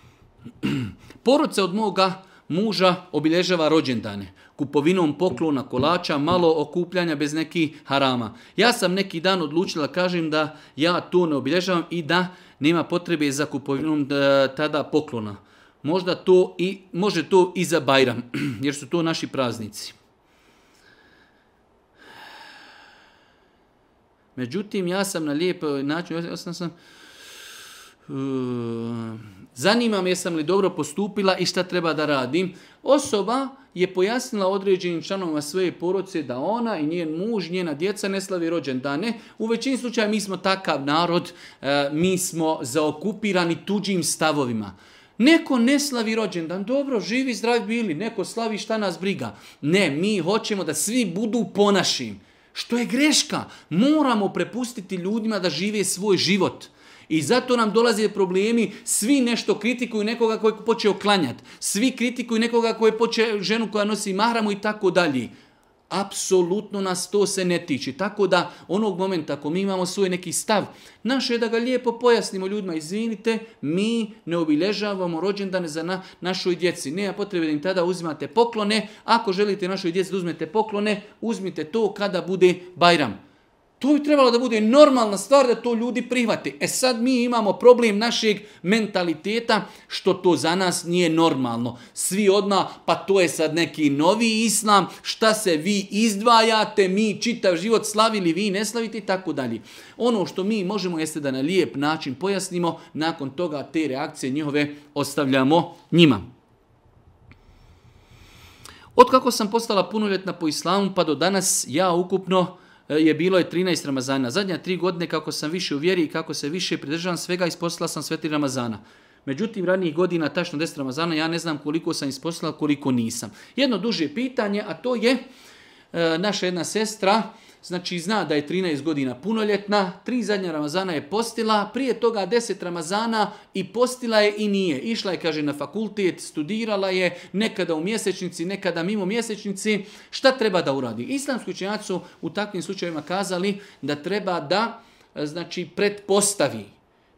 Poroca od moga muža obilježava rođendane kupovinom poklona, kolača, malo okupljanja bez nekih harama. Ja sam neki dan odlučila kažem da ja to ne obilježavam i da nema potrebe za kupovinom e, tada poklona. Možda to i, može to i za Bajram, jer su to naši praznici. Međutim, ja sam na lijep e, način, ja sam, e, zanima me jesam li dobro postupila i šta treba da radim. Osoba je pojasnila određenim članovima svoje poroce da ona i njen muž, njena djeca ne slavi rođen dane. U većini slučaja mi smo takav narod, e, mi smo zaokupirani tuđim stavovima. Neko ne slavi rođendan, dobro, živi, zdrav bili, neko slavi šta nas briga. Ne, mi hoćemo da svi budu po našim. Što je greška? Moramo prepustiti ljudima da žive svoj život. I zato nam dolaze problemi, svi nešto kritikuju nekoga koji je počeo klanjati, svi kritikuju nekoga koji je počeo ženu koja nosi mahramu i tako dalje. Apsolutno nas to se ne tiče. Tako da onog momenta ako mi imamo svoj neki stav, naše je da ga lijepo pojasnimo ljudima. Izvinite, mi ne obilježavamo rođendane za na, našoj djeci. Ne, a potrebe da im tada uzimate poklone. Ako želite našoj djeci da uzmete poklone, uzmite to kada bude Bajram. To bi trebalo da bude normalna stvar da to ljudi prihvate. E sad mi imamo problem našeg mentaliteta što to za nas nije normalno. Svi odma pa to je sad neki novi islam, šta se vi izdvajate, mi čitav život slavili, vi ne slavite i tako dalje. Ono što mi možemo jeste da na lijep način pojasnimo, nakon toga te reakcije njihove ostavljamo njima. Od kako sam postala punoljetna po islamu pa do danas ja ukupno... E, je bilo je 13 Ramazana. Zadnja tri godine kako sam više uvjeri i kako se više pridržavam svega, isposlala sam sveti Ramazana. Međutim, ranijih godina, tačno 10 Ramazana, ja ne znam koliko sam isposlala, koliko nisam. Jedno duže pitanje, a to je e, naša jedna sestra, e, znači zna da je 13 godina punoljetna, tri zadnja Ramazana je postila, prije toga 10 Ramazana i postila je i nije. Išla je, kaže, na fakultet, studirala je, nekada u mjesečnici, nekada mimo mjesečnici. Šta treba da uradi? Islamski učenjaci su u takvim slučajima kazali da treba da, e, znači, pretpostavi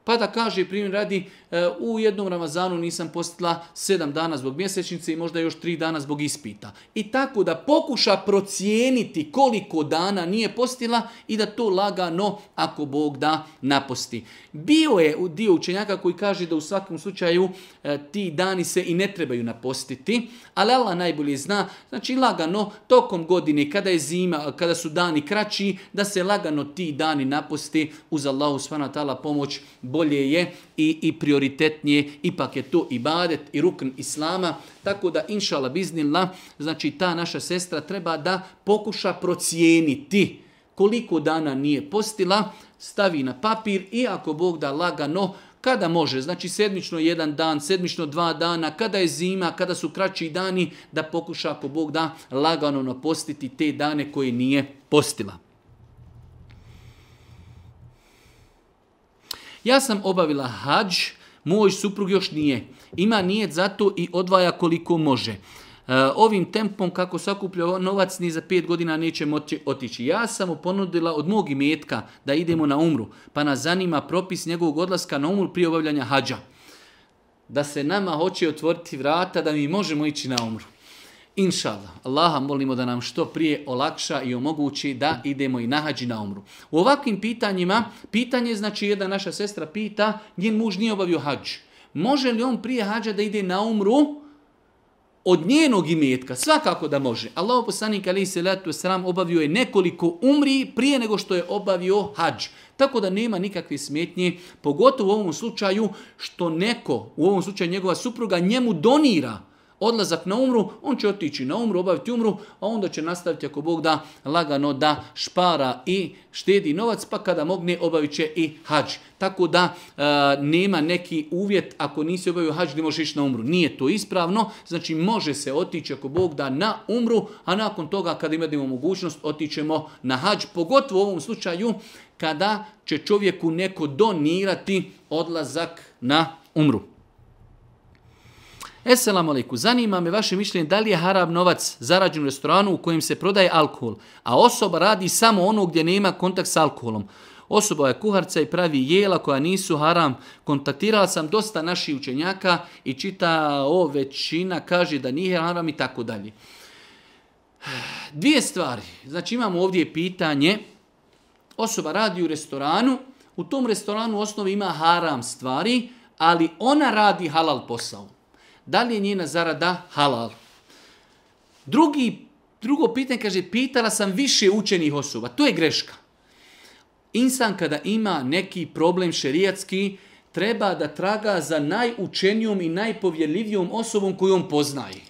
Pa da kaže, primjer radi, e, u jednom Ramazanu nisam postila sedam dana zbog mjesečnice i možda još tri dana zbog ispita. I tako da pokuša procijeniti koliko dana nije postila i da to lagano, ako Bog da, naposti. Bio je dio učenjaka koji kaže da u svakom slučaju e, ti dani se i ne trebaju napostiti, ali Allah najbolje zna, znači lagano, tokom godine, kada je zima, kada su dani kraći, da se lagano ti dani naposti uz Allahu s.w.t. pomoć bolje je i, i prioritetnije, ipak je to i badet i rukn islama, tako da inšala biznila, znači ta naša sestra treba da pokuša procijeniti koliko dana nije postila, stavi na papir i ako Bog da lagano, kada može, znači sedmično jedan dan, sedmično dva dana, kada je zima, kada su kraći dani, da pokuša ako Bog da lagano napostiti te dane koje nije postila. ja sam obavila hađ, moj suprug još nije. Ima nijed zato i odvaja koliko može. E, ovim tempom kako sakuplja novac ni za pet godina neće moći otići. Ja sam mu ponudila od mog imetka da idemo na umru, pa nas zanima propis njegovog odlaska na umru prije obavljanja hađa. Da se nama hoće otvoriti vrata da mi možemo ići na umru. Inšala, Allaha molimo da nam što prije olakša i omogući da idemo i nahađi na umru. U ovakvim pitanjima, pitanje znači jedna naša sestra pita, njen muž nije obavio hađ. Može li on prije hađa da ide na umru od njenog imetka? Svakako da može. Allah poslanik alaihi salatu wasalam obavio je nekoliko umri prije nego što je obavio hađ. Tako da nema nikakve smetnje, pogotovo u ovom slučaju što neko, u ovom slučaju njegova supruga, njemu donira hađa odlazak na umru, on će otići na umru, obaviti umru, a onda će nastaviti ako Bog da lagano da špara i štedi novac, pa kada mogne obavit će i hađ. Tako da e, nema neki uvjet ako nisi obavio hađ gdje možeš na umru. Nije to ispravno, znači može se otići ako Bog da na umru, a nakon toga kada imamo mogućnost otićemo na hađ, pogotovo u ovom slučaju kada će čovjeku neko donirati odlazak na umru. Esselamu alaikum, zanima me vaše mišljenje da li je harab novac zarađen u restoranu u kojem se prodaje alkohol, a osoba radi samo ono gdje nema kontakt s alkoholom. Osoba je kuharca i pravi jela koja nisu haram. Kontaktirala sam dosta naših učenjaka i čita o većina kaže da nije haram i tako dalje. Dvije stvari. Znači imamo ovdje pitanje. Osoba radi u restoranu. U tom restoranu u osnovi ima haram stvari, ali ona radi halal posao da li je njena zarada halal. Drugi, drugo pitanje kaže, pitala sam više učenih osoba, to je greška. Insan kada ima neki problem šerijatski, treba da traga za najučenijom i najpovjeljivijom osobom koju on poznaje.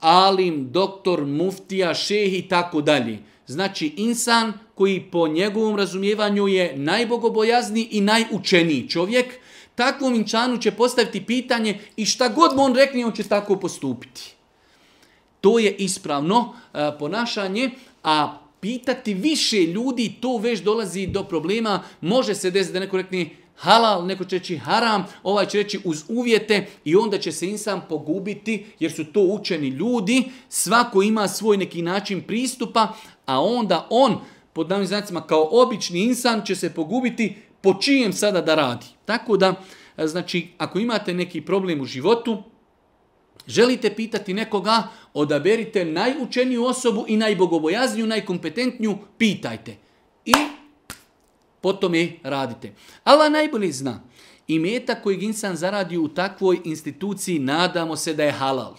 Alim, doktor, muftija, šehi i tako dalje. Znači insan koji po njegovom razumijevanju je najbogobojazni i najučeniji čovjek, takvom inčanu će postaviti pitanje i šta god mu on rekne, on će tako postupiti. To je ispravno e, ponašanje, a pitati više ljudi, to već dolazi do problema. Može se desiti da neko rekne halal, neko će reći haram, ovaj će reći uz uvjete i onda će se insan pogubiti jer su to učeni ljudi, svako ima svoj neki način pristupa, a onda on, pod namim znacima, kao obični insan će se pogubiti po čijem sada da radi. Tako da, e, znači, ako imate neki problem u životu, želite pitati nekoga, odaberite najučeniju osobu i najbogobojazniju, najkompetentniju, pitajte. I potom je radite. Allah najbolje zna. I meta kojeg insan zaradi u takvoj instituciji, nadamo se da je halal.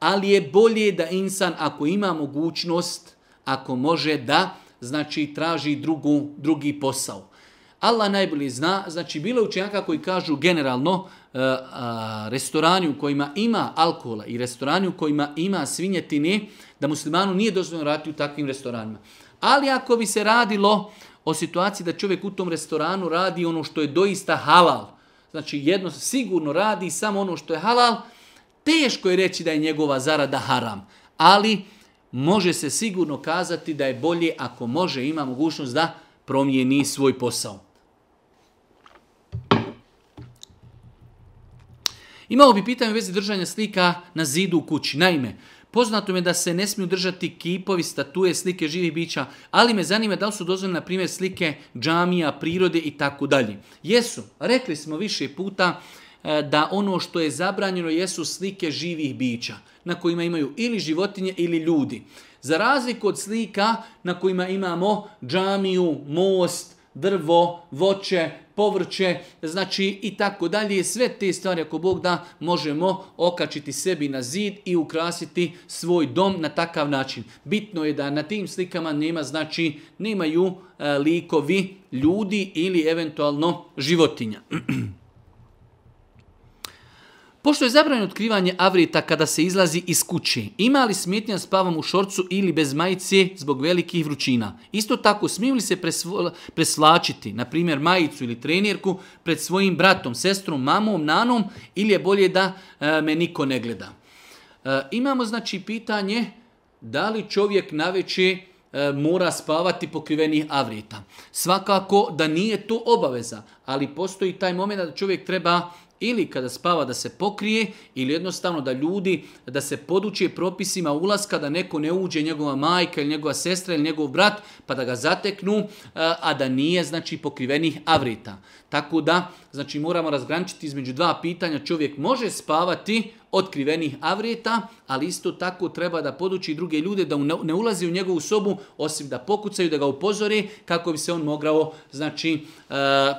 Ali je bolje da insan, ako ima mogućnost, ako može da, znači traži drugu, drugi posao. Allah najbolje zna, znači bilo učenjaka koji kažu generalno a, e, a, restorani u kojima ima alkohola i restorani u kojima ima svinjetine, da muslimanu nije dozvoljeno raditi u takvim restoranima. Ali ako bi se radilo o situaciji da čovjek u tom restoranu radi ono što je doista halal, znači jedno sigurno radi samo ono što je halal, teško je reći da je njegova zarada haram, ali može se sigurno kazati da je bolje ako može ima mogućnost da promijeni svoj posao. Imao bi pitanje u vezi držanja slika na zidu u kući. Naime, poznato me da se ne smiju držati kipovi, statue, slike živih bića, ali me zanima da li su dozvoljene, na primjer, slike džamija, prirode i tako dalje. Jesu, rekli smo više puta e, da ono što je zabranjeno jesu slike živih bića, na kojima imaju ili životinje ili ljudi. Za razliku od slika na kojima imamo džamiju, most, drvo, voće, povrće, znači i tako dalje. Sve te stvari ako Bog da možemo okačiti sebi na zid i ukrasiti svoj dom na takav način. Bitno je da na tim slikama nema znači nemaju e, likovi ljudi ili eventualno životinja. Pošto je zabranjeno otkrivanje avrita kada se izlazi iz kuće, ima li smjetnja spavom u šorcu ili bez majice zbog velikih vrućina? Isto tako, smiju li se preslačiti, na primjer, majicu ili trenirku pred svojim bratom, sestrom, mamom, nanom ili je bolje da e, me niko ne gleda? E, imamo znači pitanje da li čovjek na veće e, mora spavati pokrivenih avrita. Svakako da nije to obaveza, ali postoji taj moment da čovjek treba ili kada spava da se pokrije ili jednostavno da ljudi da se podučije propisima ulaska da neko ne uđe njegova majka ili njegova sestra ili njegov brat pa da ga zateknu eh, a da nije znači pokrivenih avrita. Tako da znači moramo razgraničiti između dva pitanja čovjek može spavati otkrivenih avreta, ali isto tako treba da poduči druge ljude da ne ulazi u njegovu sobu, osim da pokucaju, da ga upozore kako bi se on mogao znači, e,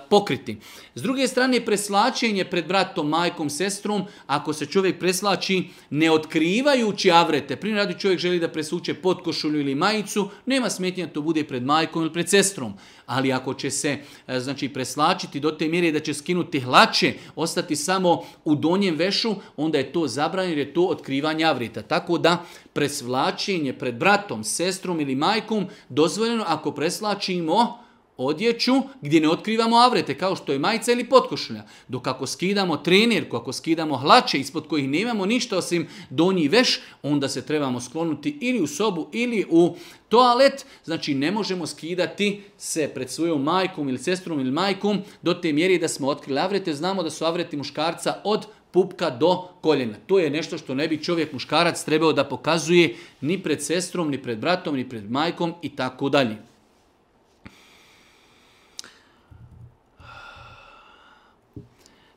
pokriti. S druge strane, preslačenje pred bratom, majkom, sestrom, ako se čovjek preslači ne otkrivajući avrete, primjer radi čovjek želi da presuče pod košulju ili majicu, nema smetnja to bude pred majkom ili pred sestrom ali ako će se e, znači preslačiti do te mjere da će skinuti hlače, ostati samo u donjem vešu, onda je to zabranjeno jer je to otkrivanje avrita. Tako da presvlačenje pred bratom, sestrom ili majkom dozvoljeno ako preslačimo hlače, odjeću gdje ne otkrivamo avrete, kao što je majica ili potkošulja. Dok ako skidamo trenirku, ako skidamo hlače ispod kojih nemamo ništa osim donji veš, onda se trebamo sklonuti ili u sobu ili u toalet. Znači ne možemo skidati se pred svojom majkom ili sestrom ili majkom do te mjeri da smo otkrili avrete. Znamo da su avreti muškarca od pupka do koljena. To je nešto što ne bi čovjek muškarac trebao da pokazuje ni pred sestrom, ni pred bratom, ni pred majkom i tako dalje.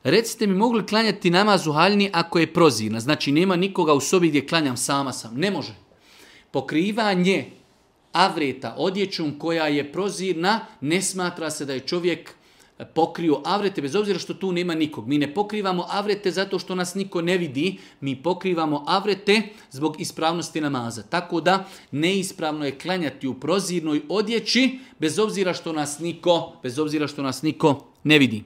recite mi mogli klanjati namaz u haljini ako je prozirna, znači nema nikoga u sobi gdje klanjam sama sam. Ne može. Pokrivanje avreta odjećom koja je prozirna, ne smatra se da je čovjek pokrio avrete, bez obzira što tu nema nikog. Mi ne pokrivamo avrete zato što nas niko ne vidi, mi pokrivamo avrete zbog ispravnosti namaza. Tako da neispravno je klanjati u prozirnoj odjeći, bez obzira što nas niko, bez obzira što nas niko ne vidi.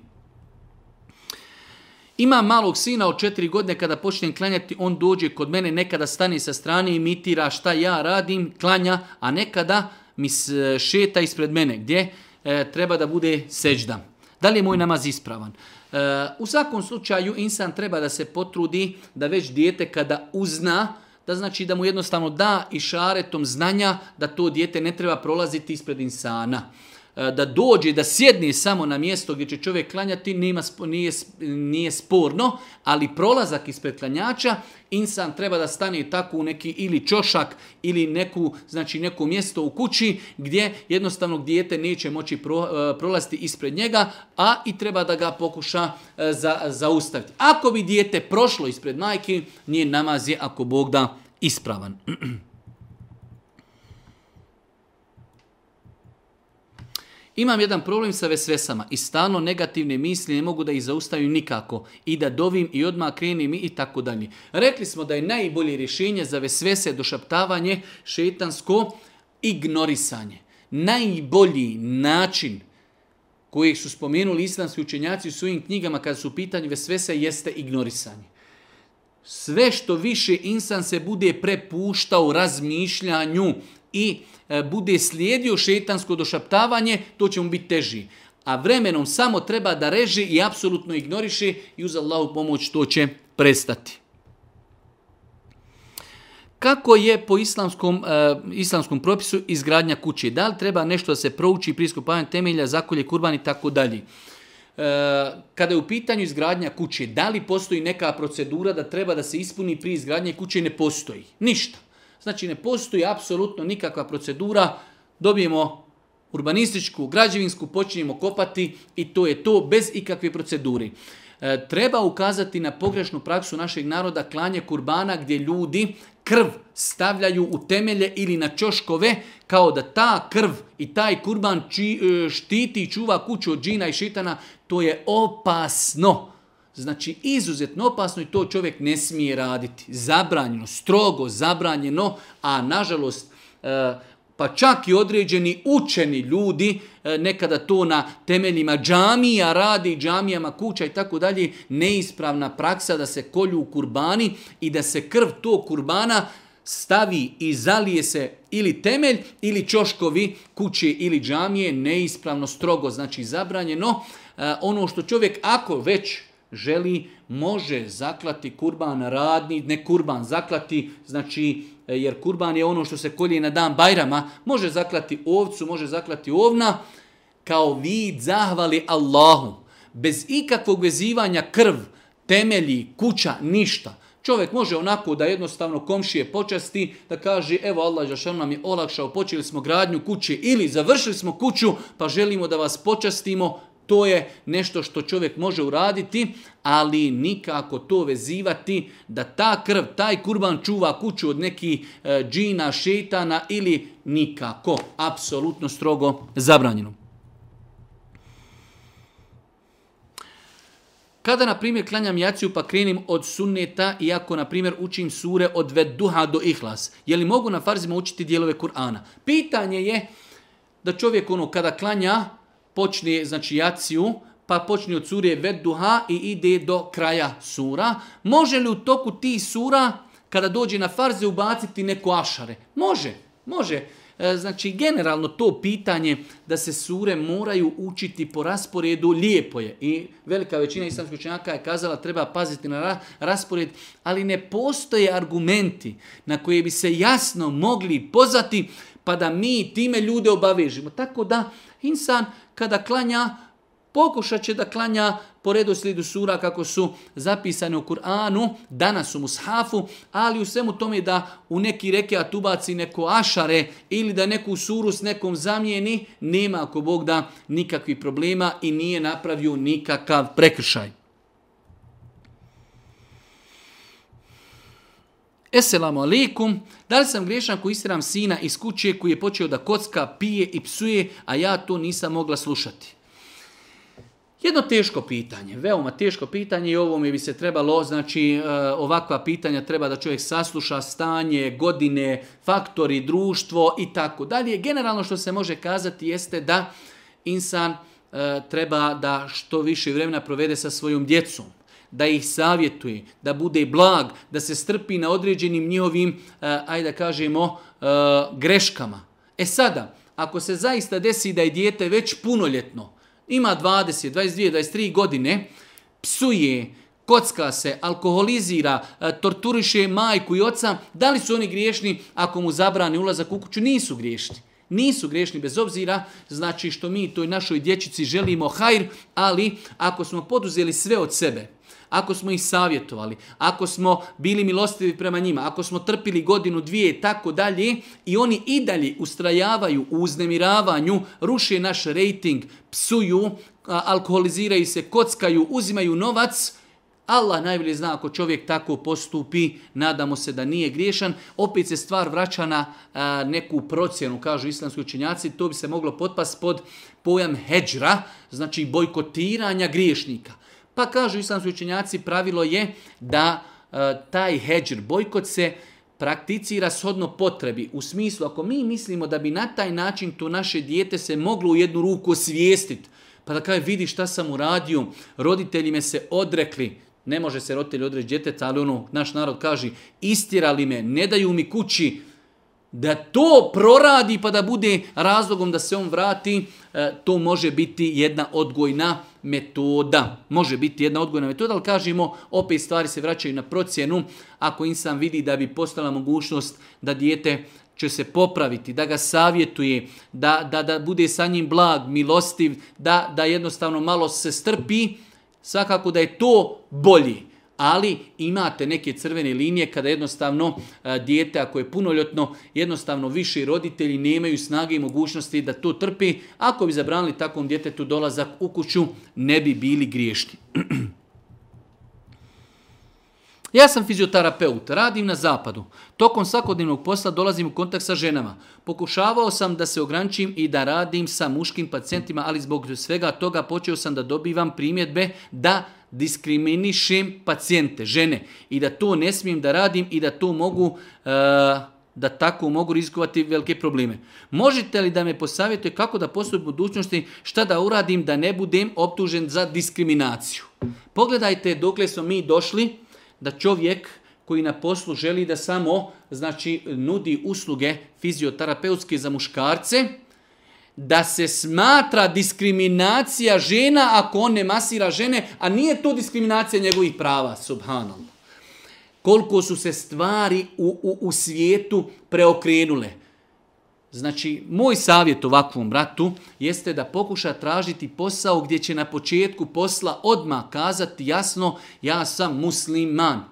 Ima malog sina od četiri godine kada počnem klanjati, on dođe kod mene, nekada stane sa strane, imitira šta ja radim, klanja, a nekada mi e, šeta ispred mene. Gdje? E, treba da bude seđda. Da li je moj namaz ispravan? E, u svakom slučaju, insan treba da se potrudi da već dijete kada uzna, da znači da mu jednostavno da i šaretom znanja da to dijete ne treba prolaziti ispred insana. E, E, da dođe, da sjedne samo na mjesto gdje će čovjek klanjati, nema, nije, nije sporno, ali prolazak ispred klanjača, insan treba da stane tako u neki ili čošak ili neku, znači neko mjesto u kući gdje jednostavno dijete neće moći pro, e, prolaziti ispred njega, a i treba da ga pokuša e, za, zaustaviti. Ako bi dijete prošlo ispred majke, nije namaz je ako Bog da ispravan. Imam jedan problem sa vesvesama i stalno negativne misli ne mogu da ih zaustavim nikako i da dovim i odmah krenim i tako dalje. Rekli smo da je najbolje rješenje za vesvese došaptavanje šetansko ignorisanje. Najbolji način koji su spomenuli islamski učenjaci u svojim knjigama kada su u pitanju vesvese jeste ignorisanje. Sve što više insan se bude prepuštao razmišljanju, i e, bude slijedio šetansko došaptavanje, to će mu biti teži. A vremenom samo treba da reže i apsolutno ignoriše i uz Allahu pomoć to će prestati. Kako je po islamskom, e, islamskom propisu izgradnja kuće? Da li treba nešto da se prouči pri iskupavanju temelja, zakolje, kurban i tako dalje? E, kada je u pitanju izgradnja kuće, da li postoji neka procedura da treba da se ispuni pri izgradnje kuće i ne postoji? Ništa. Znači, ne postoji apsolutno nikakva procedura. Dobijemo urbanističku, građevinsku, počinjemo kopati i to je to bez ikakve proceduri. E, treba ukazati na pogrešnu praksu našeg naroda klanje kurbana gdje ljudi krv stavljaju u temelje ili na čoškove kao da ta krv i taj kurban či, e, štiti i čuva kuću od džina i šitana. To je opasno. Opasno. Znači, izuzetno opasno i to čovjek ne smije raditi. Zabranjeno, strogo zabranjeno, a nažalost, e, pa čak i određeni učeni ljudi, e, nekada to na temeljima džamija radi, džamijama kuća i tako dalje, neispravna praksa da se kolju u kurbani i da se krv tog kurbana stavi i zalije se ili temelj ili čoškovi kuće ili džamije, neispravno, strogo, znači zabranjeno. E, ono što čovjek, ako već želi, može zaklati kurban radni, ne kurban, zaklati, znači, e, jer kurban je ono što se kolje na dan bajrama, može zaklati ovcu, može zaklati ovna, kao vid zahvali Allahu. Bez ikakvog vezivanja krv, temelji, kuća, ništa. Čovjek može onako da jednostavno komšije počasti, da kaže, evo Allah Žešan nam je olakšao, počeli smo gradnju kuće ili završili smo kuću, pa želimo da vas počastimo, To je nešto što čovjek može uraditi, ali nikako to vezivati da ta krv, taj kurban čuva kuću od nekih e, džina, šetana ili nikako, apsolutno strogo zabranjeno. Kada, na primjer, klanjam jaciju pa krenim od sunneta i ako, na primjer, učim sure od veduha do ihlas, je li mogu na farzima učiti dijelove Kur'ana? Pitanje je da čovjek ono kada klanja počne znači jaciju, pa počne od surije Vedduha i ide do kraja sura. Može li u toku ti sura, kada dođe na farze, ubaciti neko ašare? Može, može. E, znači, generalno to pitanje da se sure moraju učiti po rasporedu, lijepo je. I velika većina islamskih učenjaka je kazala treba paziti na raspored, ali ne postoje argumenti na koje bi se jasno mogli pozati pa da mi time ljude obavežimo. Tako da, insan kada klanja, pokušat će da klanja po redu slidu sura kako su zapisane u Kur'anu, danas u Mushafu, ali u svemu tome da u neki reke atubaci neko ašare ili da neku suru s nekom zamijeni, nema ako Bog da nikakvi problema i nije napravio nikakav prekršaj. Esselamu alaikum. Da li sam griješan ako istiram sina iz kuće koji je počeo da kocka, pije i psuje, a ja to nisam mogla slušati? Jedno teško pitanje, veoma teško pitanje i ovo mi bi se trebalo, znači e, ovakva pitanja treba da čovjek sasluša stanje, godine, faktori, društvo i tako dalje. Generalno što se može kazati jeste da insan e, treba da što više vremena provede sa svojom djecom da ih savjetuje, da bude blag, da se strpi na određenim njihovim, uh, ajde da kažemo, uh, greškama. E sada, ako se zaista desi da je dijete već punoljetno, ima 20, 22, 23 godine, psuje, kocka se, alkoholizira, eh, torturiše majku i oca, da li su oni griješni ako mu zabrane ulazak u kuću? Nisu griješni. Nisu griješni bez obzira, znači što mi toj našoj dječici želimo hajr, ali ako smo poduzeli sve od sebe, ako smo ih savjetovali, ako smo bili milostivi prema njima, ako smo trpili godinu, dvije, tako dalje, i oni i dalje ustrajavaju u uznemiravanju, ruše naš rejting, psuju, alkoholiziraju se, kockaju, uzimaju novac, Allah najbolje zna ako čovjek tako postupi, nadamo se da nije griješan. Opet se stvar vraća na a, neku procjenu, kažu islamski učenjaci, to bi se moglo potpast pod pojam heđra, znači bojkotiranja griješnika. Pa kažu islamski učenjaci, pravilo je da e, taj heđer bojkot se prakticira shodno potrebi. U smislu, ako mi mislimo da bi na taj način to naše dijete se moglo u jednu ruku osvijestiti, pa da kaže vidi šta sam uradio, roditelji me se odrekli, ne može se roditelj odreći djeteta, ali ono, naš narod kaže, istirali me, ne daju mi kući, da to proradi pa da bude razlogom da se on vrati, e, to može biti jedna odgojna metoda. Može biti jedna odgojna metoda, ali kažemo, opet stvari se vraćaju na procjenu. Ako insan vidi da bi postala mogućnost da dijete će se popraviti, da ga savjetuje, da, da, da bude sa njim blag, milostiv, da, da jednostavno malo se strpi, svakako da je to bolje ali imate neke crvene linije kada jednostavno e, dijete, ako je punoljotno, jednostavno više roditelji nemaju snage i mogućnosti da to trpi. Ako bi zabranili takvom djetetu dolazak u kuću, ne bi bili griješni. Ja sam fizioterapeut, radim na zapadu. Tokom svakodnevnog posla dolazim u kontakt sa ženama. Pokušavao sam da se ogrančim i da radim sa muškim pacijentima, ali zbog svega toga počeo sam da dobivam primjedbe da diskriminišem pacijente, žene, i da to ne smijem da radim i da to mogu, e, da tako mogu rizikovati velike probleme. Možete li da me posavjetuje kako da postupim u budućnosti, šta da uradim da ne budem optužen za diskriminaciju? Pogledajte dok smo mi došli da čovjek koji na poslu želi da samo znači nudi usluge fizioterapeutske za muškarce, da se smatra diskriminacija žena ako on ne masira žene, a nije to diskriminacija njegovih prava, subhanom. Koliko su se stvari u, u, u svijetu preokrenule. Znači, moj savjet ovakvom bratu jeste da pokuša tražiti posao gdje će na početku posla odmah kazati jasno ja sam musliman.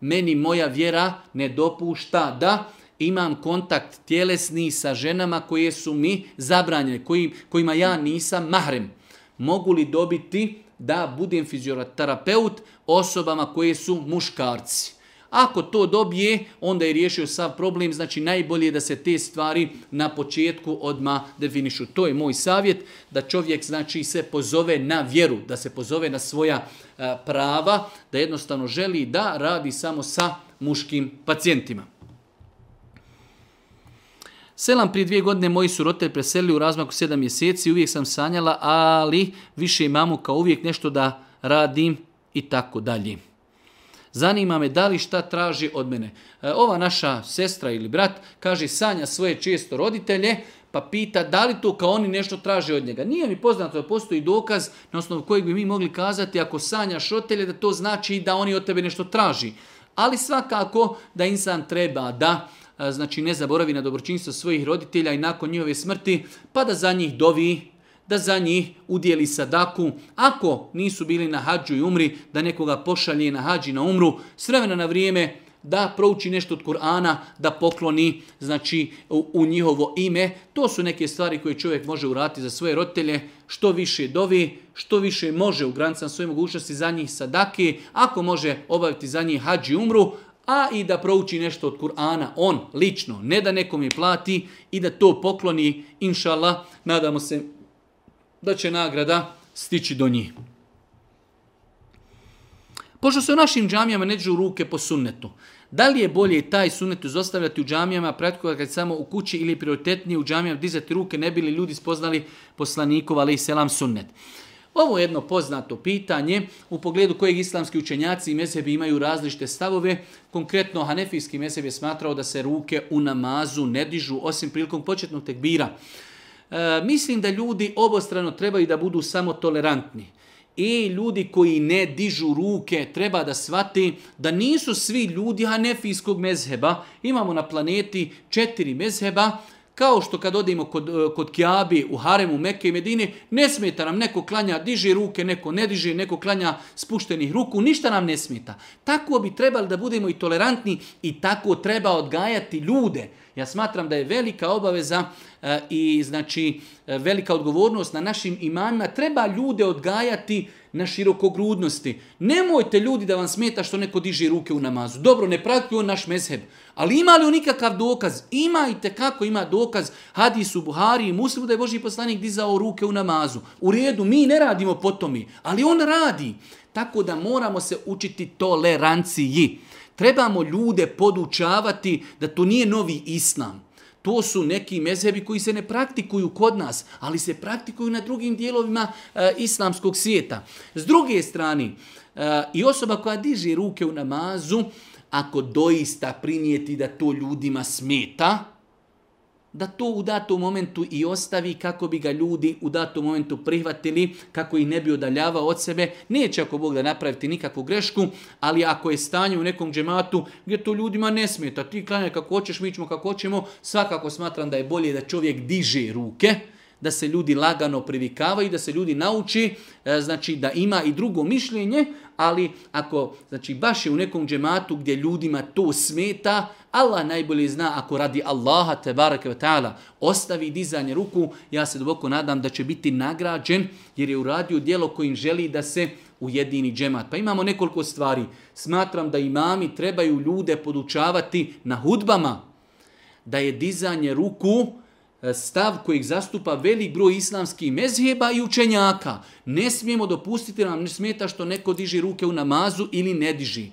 Meni moja vjera ne dopušta da imam kontakt tjelesni sa ženama koje su mi zabranjene, kojim, kojima ja nisam mahrem. Mogu li dobiti da budem fizioterapeut osobama koje su muškarci? Ako to dobije, onda je riješio sav problem, znači najbolje je da se te stvari na početku odma definišu. To je moj savjet, da čovjek znači se pozove na vjeru, da se pozove na svoja e, prava, da jednostavno želi da radi samo sa muškim pacijentima. Selam, prije dvije godine moji su roditelji preselili u razmaku sedam mjeseci, uvijek sam sanjala, ali više imamo kao uvijek nešto da radim i tako dalje. Zanima me da li šta traži od mene. E, ova naša sestra ili brat kaže sanja svoje često roditelje, pa pita da li to kao oni nešto traže od njega. Nije mi poznato da postoji dokaz na osnovu kojeg bi mi mogli kazati ako sanjaš roditelje da to znači da oni od tebe nešto traži. Ali svakako da insan treba da znači ne zaboravi na dobročinstvo svojih roditelja i nakon njihove smrti, pa da za njih dovi, da za njih udjeli sadaku. Ako nisu bili na hađu i umri, da nekoga pošalje na hađi na umru, s vremena na vrijeme da prouči nešto od Kur'ana, da pokloni znači, u, u njihovo ime. To su neke stvari koje čovjek može urati za svoje roditelje, što više dovi, što više može u granicama svoje mogućnosti za njih sadake, ako može obaviti za njih hađi umru, a i da prouči nešto od Kur'ana, on, lično, ne da nekom je plati i da to pokloni, inšallah, nadamo se da će nagrada stići do njih. Pošto se u našim džamijama neđu ruke po sunnetu, da li je bolje taj sunnet izostavljati u džamijama, pretkoga kad samo u kući ili prioritetnije u džamijama dizati ruke, ne bili ljudi spoznali poslanikova ali i selam sunnet? Ovo je jedno poznato pitanje u pogledu kojeg islamski učenjaci i mesebi imaju različite stavove. Konkretno, hanefijski meseb je smatrao da se ruke u namazu ne dižu osim prilikom početnog tekbira. E, mislim da ljudi obostrano trebaju da budu samo tolerantni. I e, ljudi koji ne dižu ruke treba da shvati da nisu svi ljudi hanefijskog mezheba. Imamo na planeti četiri mezheba, kao što kad odemo kod, e, kod Kiabi u Haremu, Mekke i Medine, ne smeta nam neko klanja, diže ruke, neko ne diže, neko klanja spuštenih ruku, ništa nam ne smeta. Tako bi trebali da budemo i tolerantni i tako treba odgajati ljude. Ja smatram da je velika obaveza e, i znači e, velika odgovornost na našim imamima. Treba ljude odgajati na širokogrudnosti. Nemojte ljudi da vam smeta što neko diže ruke u namazu. Dobro, ne pratite on naš mezheb. Ali ima li on nikakav dokaz? Imajte kako ima dokaz Hadis u Buhari i Muslimu da je Boži poslanik dizao ruke u namazu. U redu, mi ne radimo po tome, ali on radi. Tako da moramo se učiti toleranciji trebamo ljude podučavati da to nije novi islam. To su neki mezhebi koji se ne praktikuju kod nas, ali se praktikuju na drugim dijelovima e, islamskog svijeta. S druge strane, e, i osoba koja diže ruke u namazu, ako doista primijeti da to ljudima smeta, da to u datom momentu i ostavi kako bi ga ljudi u datom momentu prihvatili, kako ih ne bi odaljavao od sebe. Neće ako Bog da napraviti nikakvu grešku, ali ako je stanje u nekom džematu gdje to ljudima ne smeta, ti klanjaj kako hoćeš, mi ćemo kako hoćemo, svakako smatram da je bolje da čovjek diže ruke, da se ljudi lagano privikavaju, da se ljudi nauči, e, znači da ima i drugo mišljenje, ali ako znači baš je u nekom džematu gdje ljudima to smeta, Allah najbolje zna ako radi Allaha te bareke ve taala ostavi dizanje ruku, ja se duboko nadam da će biti nagrađen jer je uradio djelo kojim želi da se ujedini džemat. Pa imamo nekoliko stvari. Smatram da imami trebaju ljude podučavati na hudbama da je dizanje ruku uh, E, stav kojeg zastupa velik broj islamskih mezheba i učenjaka. Ne smijemo dopustiti nam ne smeta što neko diži ruke u namazu ili ne diži.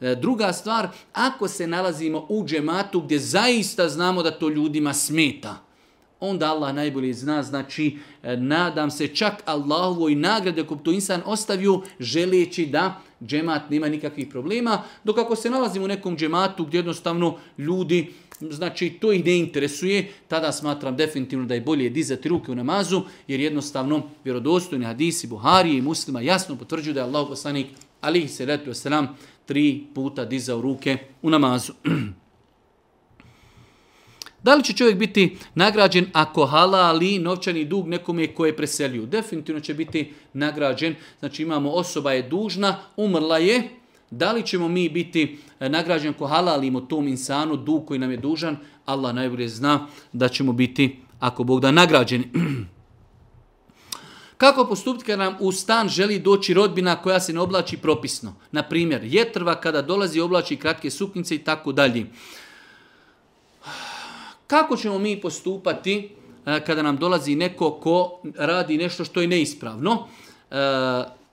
E, druga stvar, ako se nalazimo u džematu gdje zaista znamo da to ljudima smeta, onda Allah najbolje zna, znači e, nadam se čak Allahovoj nagrade ako to insan ostavio želeći da džemat nema nikakvih problema, dok ako se nalazimo u nekom džematu gdje jednostavno ljudi znači to ih ne interesuje, tada smatram definitivno da je bolje dizati ruke u namazu, jer jednostavno vjerodostojni hadisi Buharije i muslima jasno potvrđuju da je Allah poslanik alihi se letu selam tri puta dizao ruke u namazu. Da li će čovjek biti nagrađen ako halali novčani dug nekome koje je preselio? Definitivno će biti nagrađen. Znači imamo osoba je dužna, umrla je, Da li ćemo mi biti e, nagrađeni ako halalimo tom insanu, dug koji nam je dužan, Allah najbolje zna da ćemo biti, ako Bog da, nagrađeni. Kako postupiti kada nam u stan želi doći rodbina koja se ne oblači propisno? Na primjer, jetrva kada dolazi oblači kratke suknjice i tako dalje. Kako ćemo mi postupati e, kada nam dolazi neko ko radi nešto što je neispravno? Kako? E,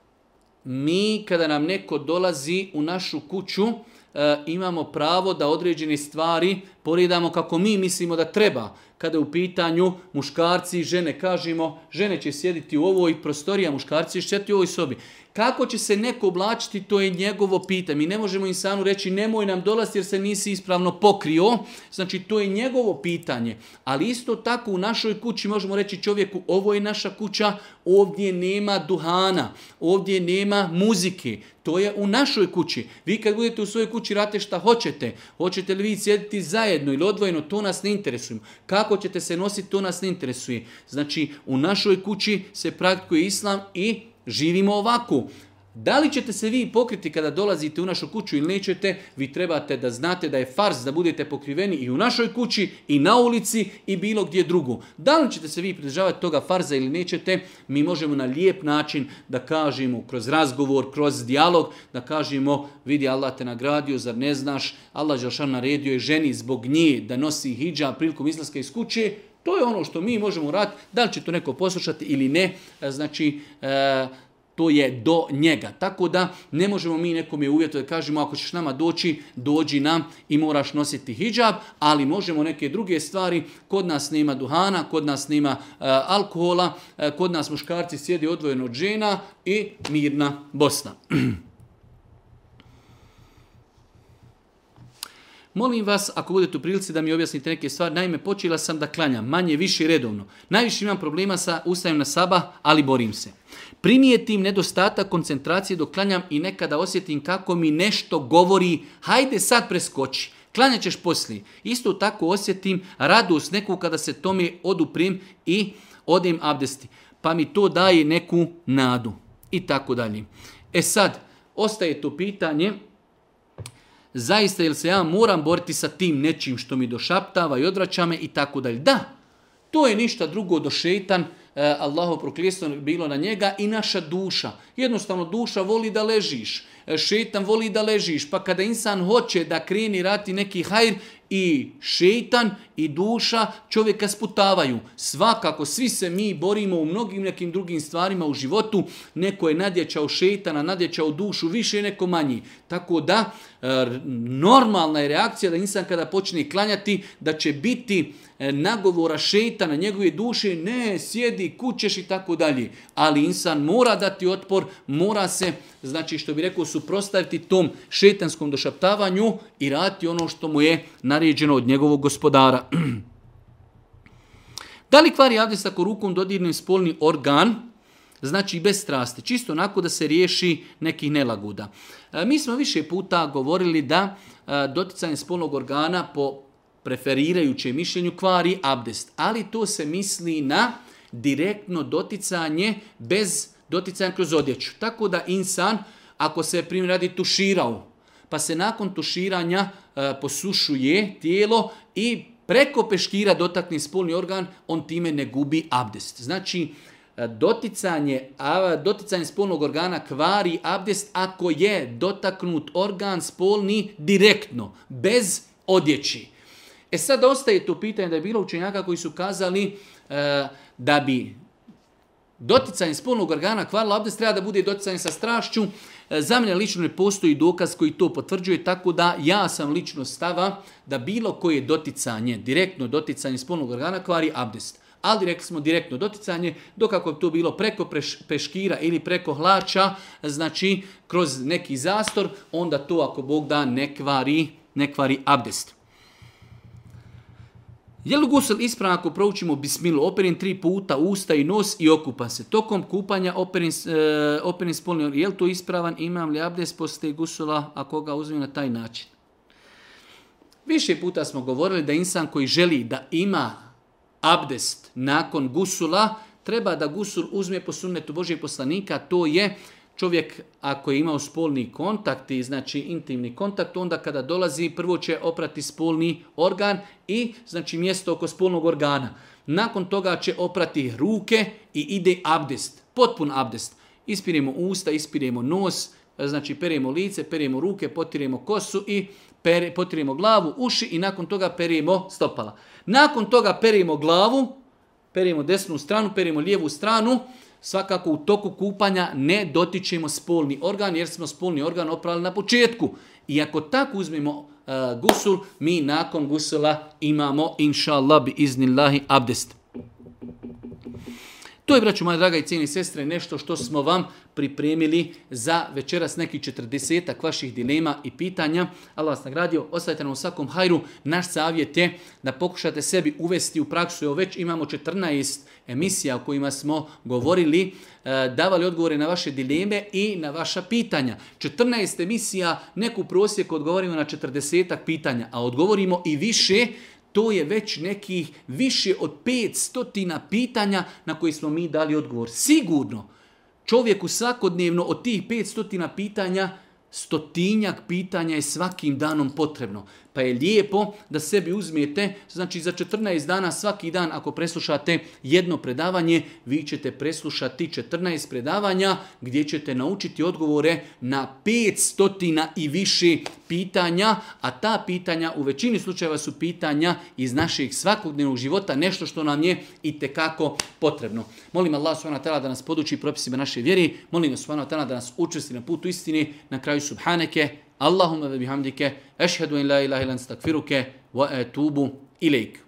mi kada nam neko dolazi u našu kuću, e, imamo pravo da određene stvari poredamo kako mi mislimo da treba. Kada u pitanju muškarci i žene kažemo, žene će sjediti u ovoj prostoriji, a muškarci će sjediti u ovoj sobi. Kako će se neko oblačiti, to je njegovo pitanje. Mi ne možemo insanu reći nemoj nam dolaziti jer se nisi ispravno pokrio. Znači, to je njegovo pitanje. Ali isto tako u našoj kući možemo reći čovjeku ovo je naša kuća, ovdje nema duhana, ovdje nema muzike. To je u našoj kući. Vi kad budete u svojoj kući rate šta hoćete, hoćete li vi sjediti zajedno ili odvojeno, to nas ne interesuje. Kako ćete se nositi, to nas ne interesuje. Znači, u našoj kući se praktikuje islam i živimo ovako. Da li ćete se vi pokriti kada dolazite u našu kuću ili nećete, vi trebate da znate da je farz da budete pokriveni i u našoj kući, i na ulici, i bilo gdje drugo. Da li ćete se vi pridržavati toga farza ili nećete, mi možemo na lijep način da kažemo kroz razgovor, kroz dijalog, da kažemo vidi Allah te nagradio, zar ne znaš, Allah Žešan naredio je ženi zbog nje da nosi hijab prilikom izlaska iz kuće, To je ono što mi možemo raditi, da li će to neko poslušati ili ne, e, znači e, to je do njega. Tako da ne možemo mi nekom je uvjetu da kažemo ako ćeš nama doći, dođi nam i moraš nositi hijab, ali možemo neke druge stvari, kod nas nema duhana, kod nas nema e, alkohola, e, kod nas muškarci sjedi odvojeno od žena i mirna Bosna. Molim vas, ako budete u prilici da mi objasnite neke stvari, naime, počela sam da klanjam, manje, više, redovno. Najviše imam problema sa ustajem na saba, ali borim se. Primijetim nedostatak koncentracije dok klanjam i nekada osjetim kako mi nešto govori, hajde sad preskoči, klanjat ćeš poslije. Isto tako osjetim radost neku kada se tome oduprim i odem abdesti, pa mi to daje neku nadu i tako dalje. E sad, ostaje to pitanje, zaista jel se ja moram boriti sa tim nečim što mi došaptava i odvraća me i tako dalje. Da, to je ništa drugo do šeitan, e, Allaho proklijestvo bilo na njega i naša duša. Jednostavno duša voli da ležiš, e, šeitan voli da ležiš, pa kada insan hoće da kreni rati neki hajr, i šeitan i duša čovjeka sputavaju. Svakako, svi se mi borimo u mnogim nekim drugim stvarima u životu. Neko je nadjećao šeitana, nadjećao dušu, više je neko manji. Tako da, e, normalna je reakcija da insan kada počne klanjati, da će biti e, nagovora šeitana, njegove duše, ne, sjedi, kućeš i tako dalje. Ali insan mora dati otpor, mora se, znači što bi rekao, suprostaviti tom šeitanskom došaptavanju i rati ono što mu je naredno naređeno od njegovog gospodara. da li kvari abdest ako rukom dodirne spolni organ, znači bez strasti, čisto onako da se riješi nekih nelaguda? E, mi smo više puta govorili da e, doticanje spolnog organa po preferirajuće mišljenju kvari abdest, ali to se misli na direktno doticanje bez doticanja kroz odjeću. Tako da insan, ako se primjer radi tuširao, pa se nakon tuširanja e, posušuje tijelo i preko peškira dotakni spolni organ, on time ne gubi abdest. Znači, e, doticanje, a, doticanje spolnog organa kvari abdest ako je dotaknut organ spolni direktno, bez odjeći. E sad ostaje to pitanje da je bilo učenjaka koji su kazali e, da bi doticanje spolnog organa kvarilo abdest, treba da bude doticanje sa strašću, E, za mene lično ne postoji dokaz koji to potvrđuje, tako da ja sam lično stava da bilo koje doticanje, direktno doticanje spolnog organa kvari abdest. Ali rekli smo direktno doticanje, dok ako bi to bilo preko peškira ili preko hlača, znači kroz neki zastor, onda to ako Bog da ne kvari, ne kvari abdest. Je li gusel ispravan ako proučimo bismilu, operim tri puta usta i nos i okupam se? Tokom kupanja operim, e, operim spolni organ. Je li to ispravan? Imam li abdes poslije gusula ako ga uzmem na taj način? Više puta smo govorili da insan koji želi da ima abdest nakon gusula, treba da gusul uzme po sunnetu Božijeg poslanika, to je čovjek ako je imao spolni kontakt i znači intimni kontakt, onda kada dolazi prvo će oprati spolni organ i znači mjesto oko spolnog organa. Nakon toga će oprati ruke i ide abdest, potpun abdest. Ispiremo usta, ispiremo nos, znači perijemo lice, perijemo ruke, potiremo kosu i pere, potiremo glavu, uši i nakon toga perijemo stopala. Nakon toga perijemo glavu, perijemo desnu stranu, perijemo lijevu stranu, svakako u toku kupanja ne dotičemo spolni organ, jer smo spolni organ oprali na početku. I ako tako uzmemo uh, gusul, mi nakon gusula imamo, inša Allah, bi iznillahi abdest. To je, braću moja draga i cijeni sestre, nešto što smo vam pripremili za večeras neki četrdesetak vaših dilema i pitanja. Allah vas nagradio, ostavite nam u svakom hajru. Naš savjet je da pokušate sebi uvesti u praksu. Evo već imamo 14 emisija o kojima smo govorili, e, davali odgovore na vaše dileme i na vaša pitanja. 14 emisija, neku prosjeku odgovorimo na četrdesetak pitanja, a odgovorimo i više pitanja to je već nekih više od 500 pitanja na koji smo mi dali odgovor. Sigurno, čovjeku svakodnevno od tih 500 pitanja, stotinjak pitanja je svakim danom potrebno. Pa je lijepo da sebi uzmijete, znači za 14 dana svaki dan ako preslušate jedno predavanje, vi ćete preslušati 14 predavanja gdje ćete naučiti odgovore na 500 i više pitanja, a ta pitanja u većini slučajeva su pitanja iz našeg svakodnevnog života, nešto što nam je i tekako potrebno. Molim Allah subhanahu wa ta'ala da nas poduči propisima naše vjere, molim Allah subhanahu wa ta'ala da nas učesti na putu istine, na kraju subhaneke, اللهم بحمدك أشهد أن لا إله إلا أنت استغفرك وأتوب إليك